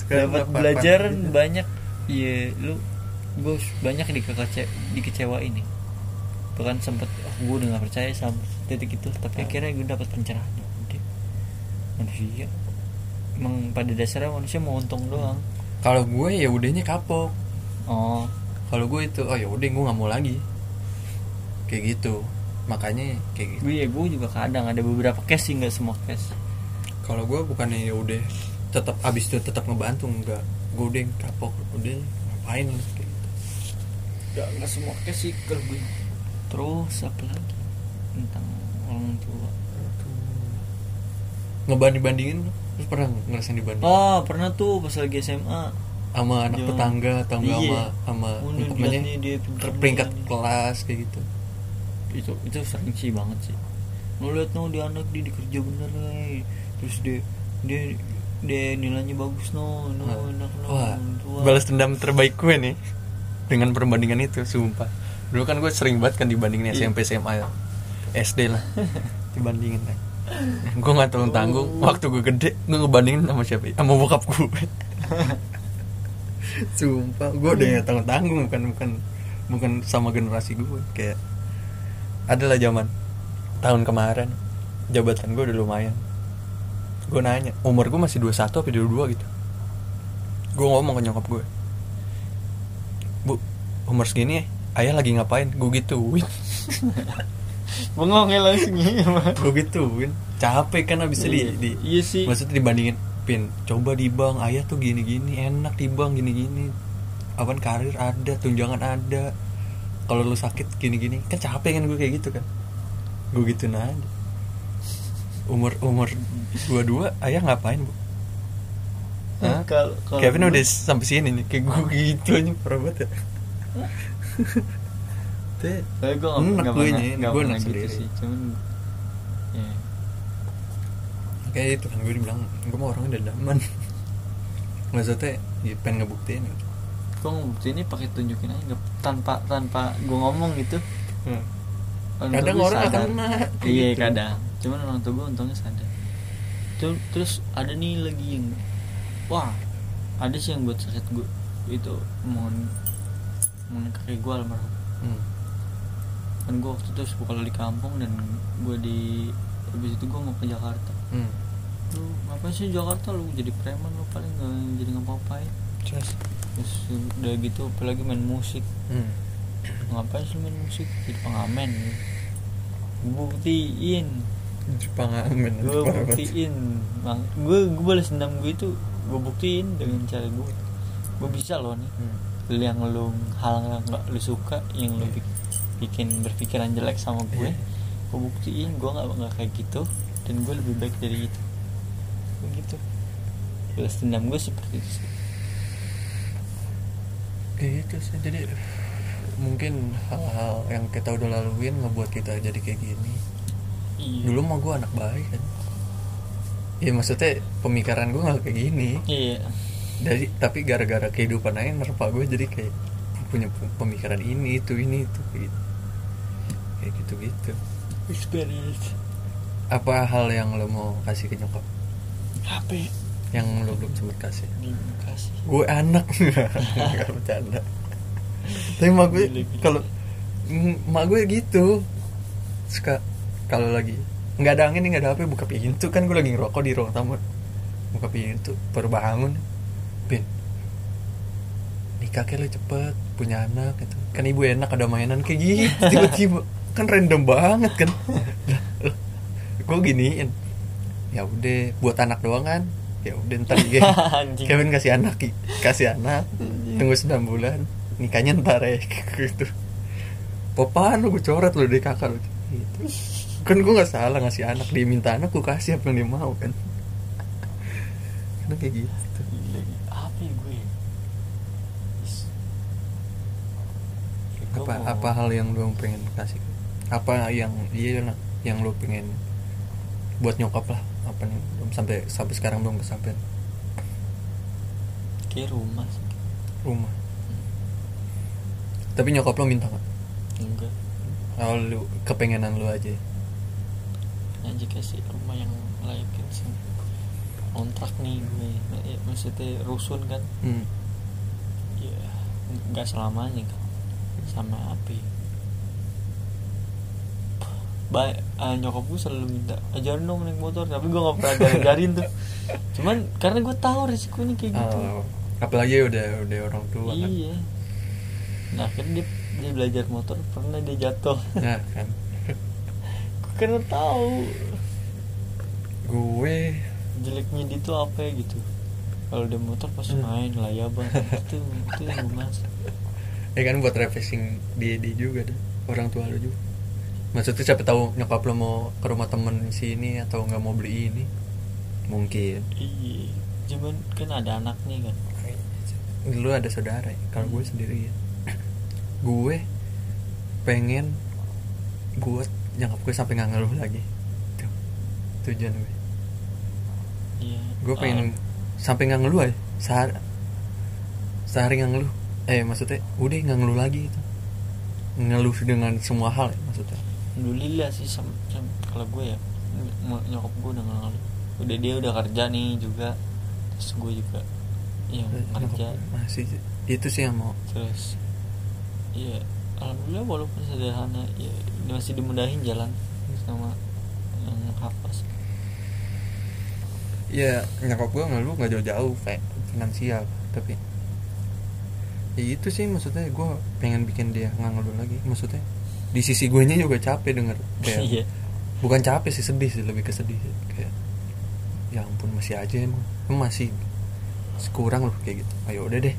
dapat pelajaran banyak. Iya lu gue banyak dikece dikecewain nih. Bahkan sempet oh, gue udah gak percaya sama titik itu. Tapi
Ah.
akhirnya gue dapat pencerahan ya udah. Manusia emang pada dasarnya manusia mau untung doang.
Kalau gue ya udahnya kapok.
Oh.
Kalau gue itu oh ya udah gue nggak mau lagi kayak gitu. Makanya kayak gitu.
Gue ya gue juga kadang ada beberapa case sih nggak semua case.
Kalau gue bukannya ya udah tetap abis itu tetap ngebantu enggak gue udah kapok udah ngapain lah, kayak gitu.
Nggak nggak semua case sih kalau gue terus apa lagi? Tentang orang tua.
Ngebanding bandingin terus pernah ngerasain dibanding?
Oh pernah tuh pas lagi SMA
sama anak
Iya.
tetangga atau enggak
Iya.
sama sama
Oh, dia
peringkat kelas kayak gitu
itu itu sering sih banget sih. Ngeliat no dia anak dia dikerja bener nih terus dia dia dia nilainya bagus no no
Nah,
enak no
wah
tua.
balas dendam terbaik gue nih dengan perbandingan itu sumpah. Dulu kan gue sering banget kan dibandingin
Iya.
SMP SMA SD lah. Dibandingin kan gue nggak tanggung tanggung.
Oh.
waktu gue gede gue ngebandingin sama siapa? Sama bokap gue. Sumpah gue udah nggak tanggung tanggung bukan bukan bukan sama generasi gue. Kayak adalah zaman tahun kemarin. Jabatan gue udah lumayan. Gue nanya umur gue masih 21 apa 22 gitu. Gue ngomong ke nyokap gue bu umur segini ya, ayah lagi ngapain? Gue gituin.
Bengong ya langsung ya
gue gituin. Capek kan abis di, di
iya sih.
maksudnya dibandingin pin coba di bank ayah tuh gini gini enak di bank gini gini apaan karir ada tunjangan ada kalau lu sakit gini gini kan capek kan gue kayak gitu kan. Gue gitu aja. Umur umur dua dua ayah ngapain bu? Hah?
Kalau- kalau
Kevin
gue-
udah sampai sini nih kayak gue gitu aja parah banget ya. Teh,
Tapi gue gak,
Enak gue
gak
gue enak
gitu
sendiri.
sih Cuman ya.
kayak itu kan gue dibilang gue mau orangnya dendaman maksudnya ya, pengen ngebuktiin gitu
Gue ini pakai tunjukin aja nggak- Tanpa tanpa gue ngomong gitu. Orang tua
kadang orang
sadar.
akan kena kayak
Iya
gitu.
kadang. Cuman orang tua gue untungnya sadar. Terus, terus ada nih lagi yang Wah Ada sih yang buat sakit gue Itu Mohon Mohon kakek gue almarhum.
Hmm.
Kan gue waktu itu sepupu di kampung Dan gue di Habis itu gue mau ke Jakarta.
Hmm.
Lu ngapain sih Jakarta? Lu jadi preman lu paling gak jadi ngapa-ngapain
Terus,
Terus udah gitu apalagi main musik.
Hmm.
Ngapain sih main musik? Jadi pengamen buktiin.
Jepang amin
gue buktiin. Gue gue balas dendam gue itu gue buktiin dengan cara gue gue bisa loh nih.
Hmm.
Yang lu hal yang nggak lu suka yang lu bik- bikin berpikiran jelek sama gue
Iya.
gue buktiin gue nggak nggak kayak gitu dan gue lebih baik dari itu. Begitu balas dendam gue seperti itu sih
kayak gitu sih jadi mungkin hal-hal yang kita udah laluin ngebuat kita jadi kayak gini.
Iya.
Dulu mah gue anak baik kan. Ya maksudnya pemikiran gue nggak kayak gini.
Iya.
Dari tapi gara-gara kehidupan aja nerpa gue jadi kayak punya pemikiran ini itu ini itu kayak gitu kayak gitu gitu
experience.
Apa hal yang lo mau kasih ke nyokap?
HP
yang belum sempet kasih.
Kasih.
Gue anak. Nggak bercanda. Tapi mak gue
gila.
kalau mak gue gitu. Suka kalau lagi nggak ada angin nggak ada apa buka pintu. Kan gue lagi ngerokok di ruang tamu. Buka pintu baru bangun. Bin nikah kayak lo cepet punya anak gitu. Kan ibu enak ada mainan kayak gitu tiba-tiba. Kan random banget kan. Gue giniin. Ya udah buat anak doang kan ya udah ntar ya
Anjing.
Kevin kasih anak kasih anak. Tunggu 9 bulan nikahnya ntar ya gitu. Popaan lu gue coret lu dari kakak lu. Gitu. kan gue nggak salah ngasih anak dia minta anak gue kasih apa yang dia mau kan. Karena kayak gitu.
Apa ya gue? Ya?
Apa apa hal yang lu pengen kasih? Apa yang iya yang lu pengen buat nyokap lah apa nih? Belum sampai sampai sekarang belum kesampaian.
Kayak rumah sih.
Rumah. Tapi nyokap lo minta nggak?
Enggak.
Kalau lu kepengenan lu aja.
Aja kasih rumah yang layak sih. Kontrak nih gue. Ya, maksudnya rusun kan?
Hmm.
ya nggak selamanya kan. Sama api baik ah, nyokap gue selalu minta ajarin dong naik motor tapi gue nggak pernah ajarin tuh. Cuman karena gue tahu resikonya kayak gitu.
Oh, apalagi udah udah orang tua kan.
Iya. Nah akhirnya dia dia belajar motor pernah dia jatuh.
Nah kan.
Gue karena tahu.
Gue
jeleknya dia tuh apa ya gitu. Kalau dia motor pas
Hmm.
main layaban itu itu yang gue mas
ya kan buat refreshing dia dia juga deh orang tua lu juga maksudnya siapa tahu nyokap lo mau ke rumah temen sini atau nggak mau beli ini? Mungkin.
Iya cuman kan ada anaknya kan.
Lu ada saudara ya? Kalau gue sendiri gue pengen gue nyokap gue sampai nggak ngeluh lagi. Tuh, tujuan gue.
Iya
gue pengen sampai nggak ngeluh aja sehari sehari nggak ngeluh. Eh maksudnya udah nggak ngeluh lagi itu. Ngeluh dengan semua hal ya maksudnya
alhamdulillah sih sam, sam- kalau gue ya ny- nyokap gue udah ngaruh udah dia udah kerja nih juga terus gue juga ya kerja.
masih itu sih yang mau.
Terus iya alhamdulillah walaupun sederhana ya masih dimudahin jalan sama yang hafaz
ya nyokap gue ngeluh nggak jauh-jauh kayak finansial tapi ya itu sih maksudnya gue pengen bikin dia nggak ngeluh lagi maksudnya di sisi gue nya juga capek denger kayak
iya.
bukan capek sih sedih sih lebih ke sedih sih. kayak ya ampun masih aja emang emang masih kurang loh kayak gitu. Ayo udah deh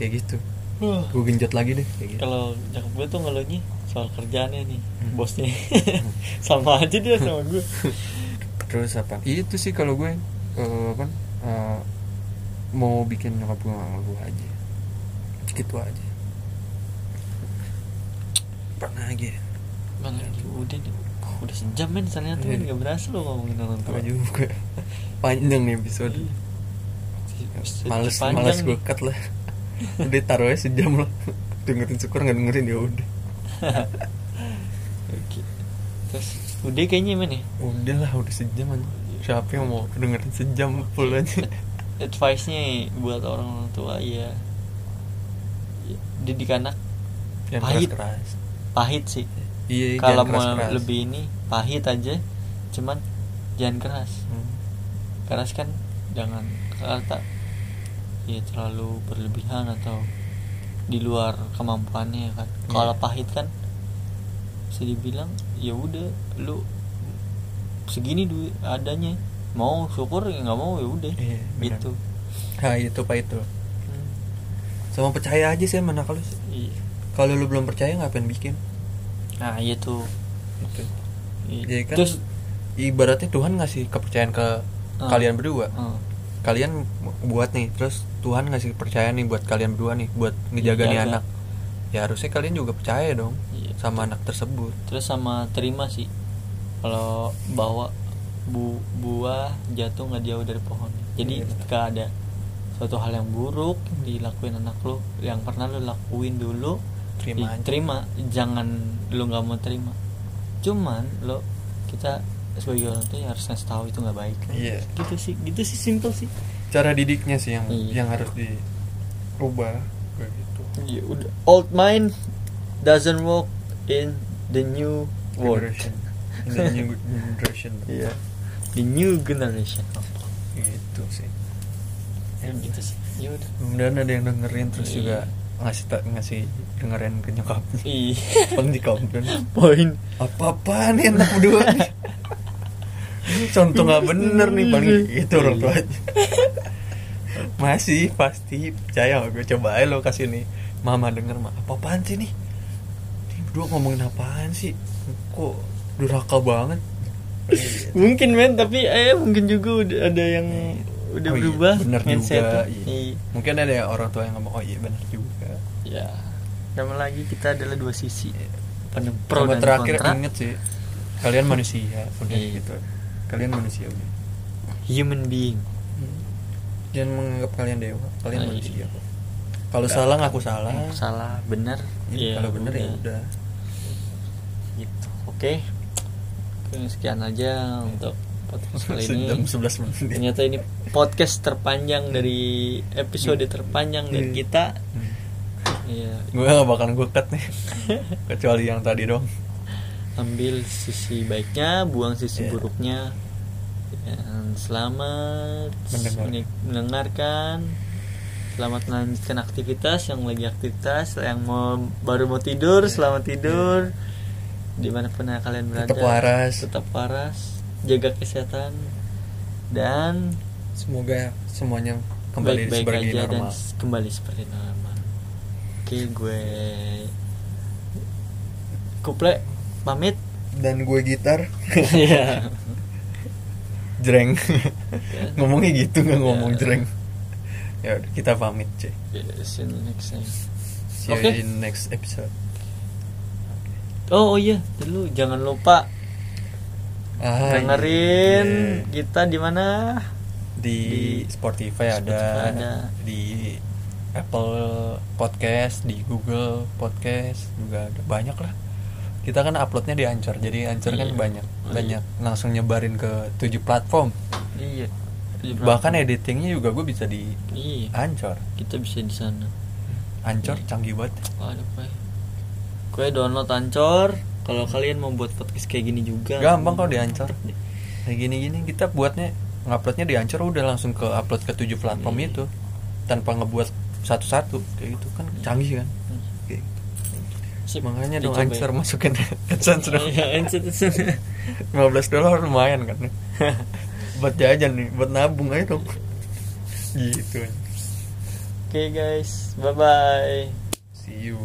kayak gitu. Gue genjot lagi deh kayak gitu.
Kalau nyokap gue tuh ngeluhnya soal kerjaannya nih
Hmm.
bosnya. Sama aja dia sama gue
terus apa? Itu sih kalau gue eh, apa eh, mau bikin nyokap gue nggak ngeluh aja. Gitu aja pernah lagi ya?
bang udah nih udah sejam men? Ternyata men
Iya.
nggak berasa lo ngomongin orang tua
juga. Panjang nih episode.
Iya.
Males males gue cut lah. Udah taruh aja sejam lah. Dengerin syukur nggak dengerin ya udah.
Oke. terus udah kayaknya men ya?
Udah lah udah sejam aja siapa yang mau dengerin sejam full aja?
Advice nya buat orang tua ya ya, didik anak.
Yang
Pahit.
keras keras
pahit sih.
Iya
kalau
jangan
mau
keras-keras.
lebih ini pahit aja. Cuman jangan keras.
Hmm.
keras kan jangan kata ya terlalu berlebihan atau di luar kemampuannya kan.
Iya.
kalau pahit kan bisa dibilang ya udah lu segini duit adanya. Mau syukur ya nggak mau ya udah.
Iya, benar.
gitu.
Nah itu pak itu
Hmm.
sama percaya aja sih lu.
Iya
kalau lu belum percaya ngapain bikin
nah iya tuh
gitu.
Iya.
Jadi kan
terus
ibaratnya Tuhan ngasih kepercayaan ke
Ah.
kalian berdua
eh,
kalian buat nih terus Tuhan ngasih kepercayaan nih buat kalian berdua nih buat ngejaga nih anak ya harusnya kalian juga percaya dong
iya.
sama anak tersebut
terus sama terima sih kalau bawa bu buah jatuh nggak jauh dari pohon jadi
Iya.
ketika ada suatu hal yang buruk yang dilakuin anak lu yang pernah lu lakuin dulu
Terima aja.
terima jangan lu nggak mau terima cuman lo kita sebagai orang tua ya harus ngasih tahu itu nggak baik
Iya.
gitu sih gitu sih simple sih
cara didiknya sih yang
Iya.
yang harus dirubah kayak gitu
Iya, udah old mind doesn't work in the new world
generation in the new generation
Iya. The new generation.
gitu sih
Ya gitu sih. Ya udah.
kemudian ada yang dengerin terus
Iya.
juga ngasih ta- ngasih dengerin ke nyokapnya paling di komplain.
Poin.
apa apaan nih anak berdua contoh nggak bener nih paling itu orang tuanya masih pasti percaya gue coba aja lo kasih nih. Mama denger mah apa apaan sih nih? Ini berdua ngomongin apaan sih? Kok durhaka banget?
Mungkin men tapi eh mungkin juga udah ada yang udah
Oh iya,
berubah
bener
mindsetnya.
juga iya.
Iya.
mungkin ada orang tua yang ngomong oh iya bener juga
Ya. Sama lagi kita adalah dua sisi. Penuh pro
Sama
dan
terakhir
kontra.
inget sih kalian manusia udah
Iya.
gitu kalian manusia udah
Human being.
jangan menganggap kalian dewa kalian
Ah, iya.
manusia kok kalau salah ngaku salah
salah, benar.
Iya, kalau bener ya udah
Gitu. Oke. Oke, sekian aja untuk podcast kali ini.
jam 11 menit
Ternyata ini podcast terpanjang dari episode terpanjang dari
Iya.
kita.
Hmm.
Iya.
gue gak bakalan gue cut nih kecuali yang tadi dong
Ambil sisi baiknya, buang sisi
Iya.
buruknya. Dan selamat
Mendengar.
mendengarkan. Selamat melanjutkan aktivitas yang lagi aktivitas, yang mau baru mau tidur,
Iya.
selamat tidur. Di mana pun kalian berada,
Tetap waras.
tetap waras, jaga kesehatan, dan
semoga semuanya kembali
baik-baik
seperti
aja dan
normal
s- kembali seperti normal. Oke, gue kuple pamit.
dan gue gitar
Iya.
jreng
Ya.
ngomongnya gitu nggak ngomong
Ya.
jreng ya udah kita pamit cuy
See you next time.
see you
Oke.
in next episode
Oh, oh iya, dulu jangan lupa
Ah,
dengerin
iya.
kita di mana?
di,
Di
Spotify, ada,
Spotify ada.
di Apple Podcast di Google Podcast juga ada banyak lah kita kan uploadnya di Anchor jadi Anchor kan
Iya.
banyak
Oh,
banyak langsung nyebarin ke tujuh platform
Iya.
Bahkan
platform.
editingnya juga gue bisa di
Iya.
Anchor
Kita bisa di sana.
Anchor
Iya.
canggih banget
ya? Gue download Ancor. Kalau kalian mau buat podcast kayak gini juga.
gampang kok di Anchor kayak gini-gini kita buatnya nguploadnya di Anchor udah langsung ke upload ke tujuh platform
Iya.
itu tanpa ngebuat satu-satu kayak gitu kan canggih kan kayak gitu.
Sip,
makanya dong. Anchor masukin AdSense dong
Iya, Anchor.
15 dolar lumayan kan buat jajan nih buat nabung aja dong gitu
Oke guys, bye bye.
see you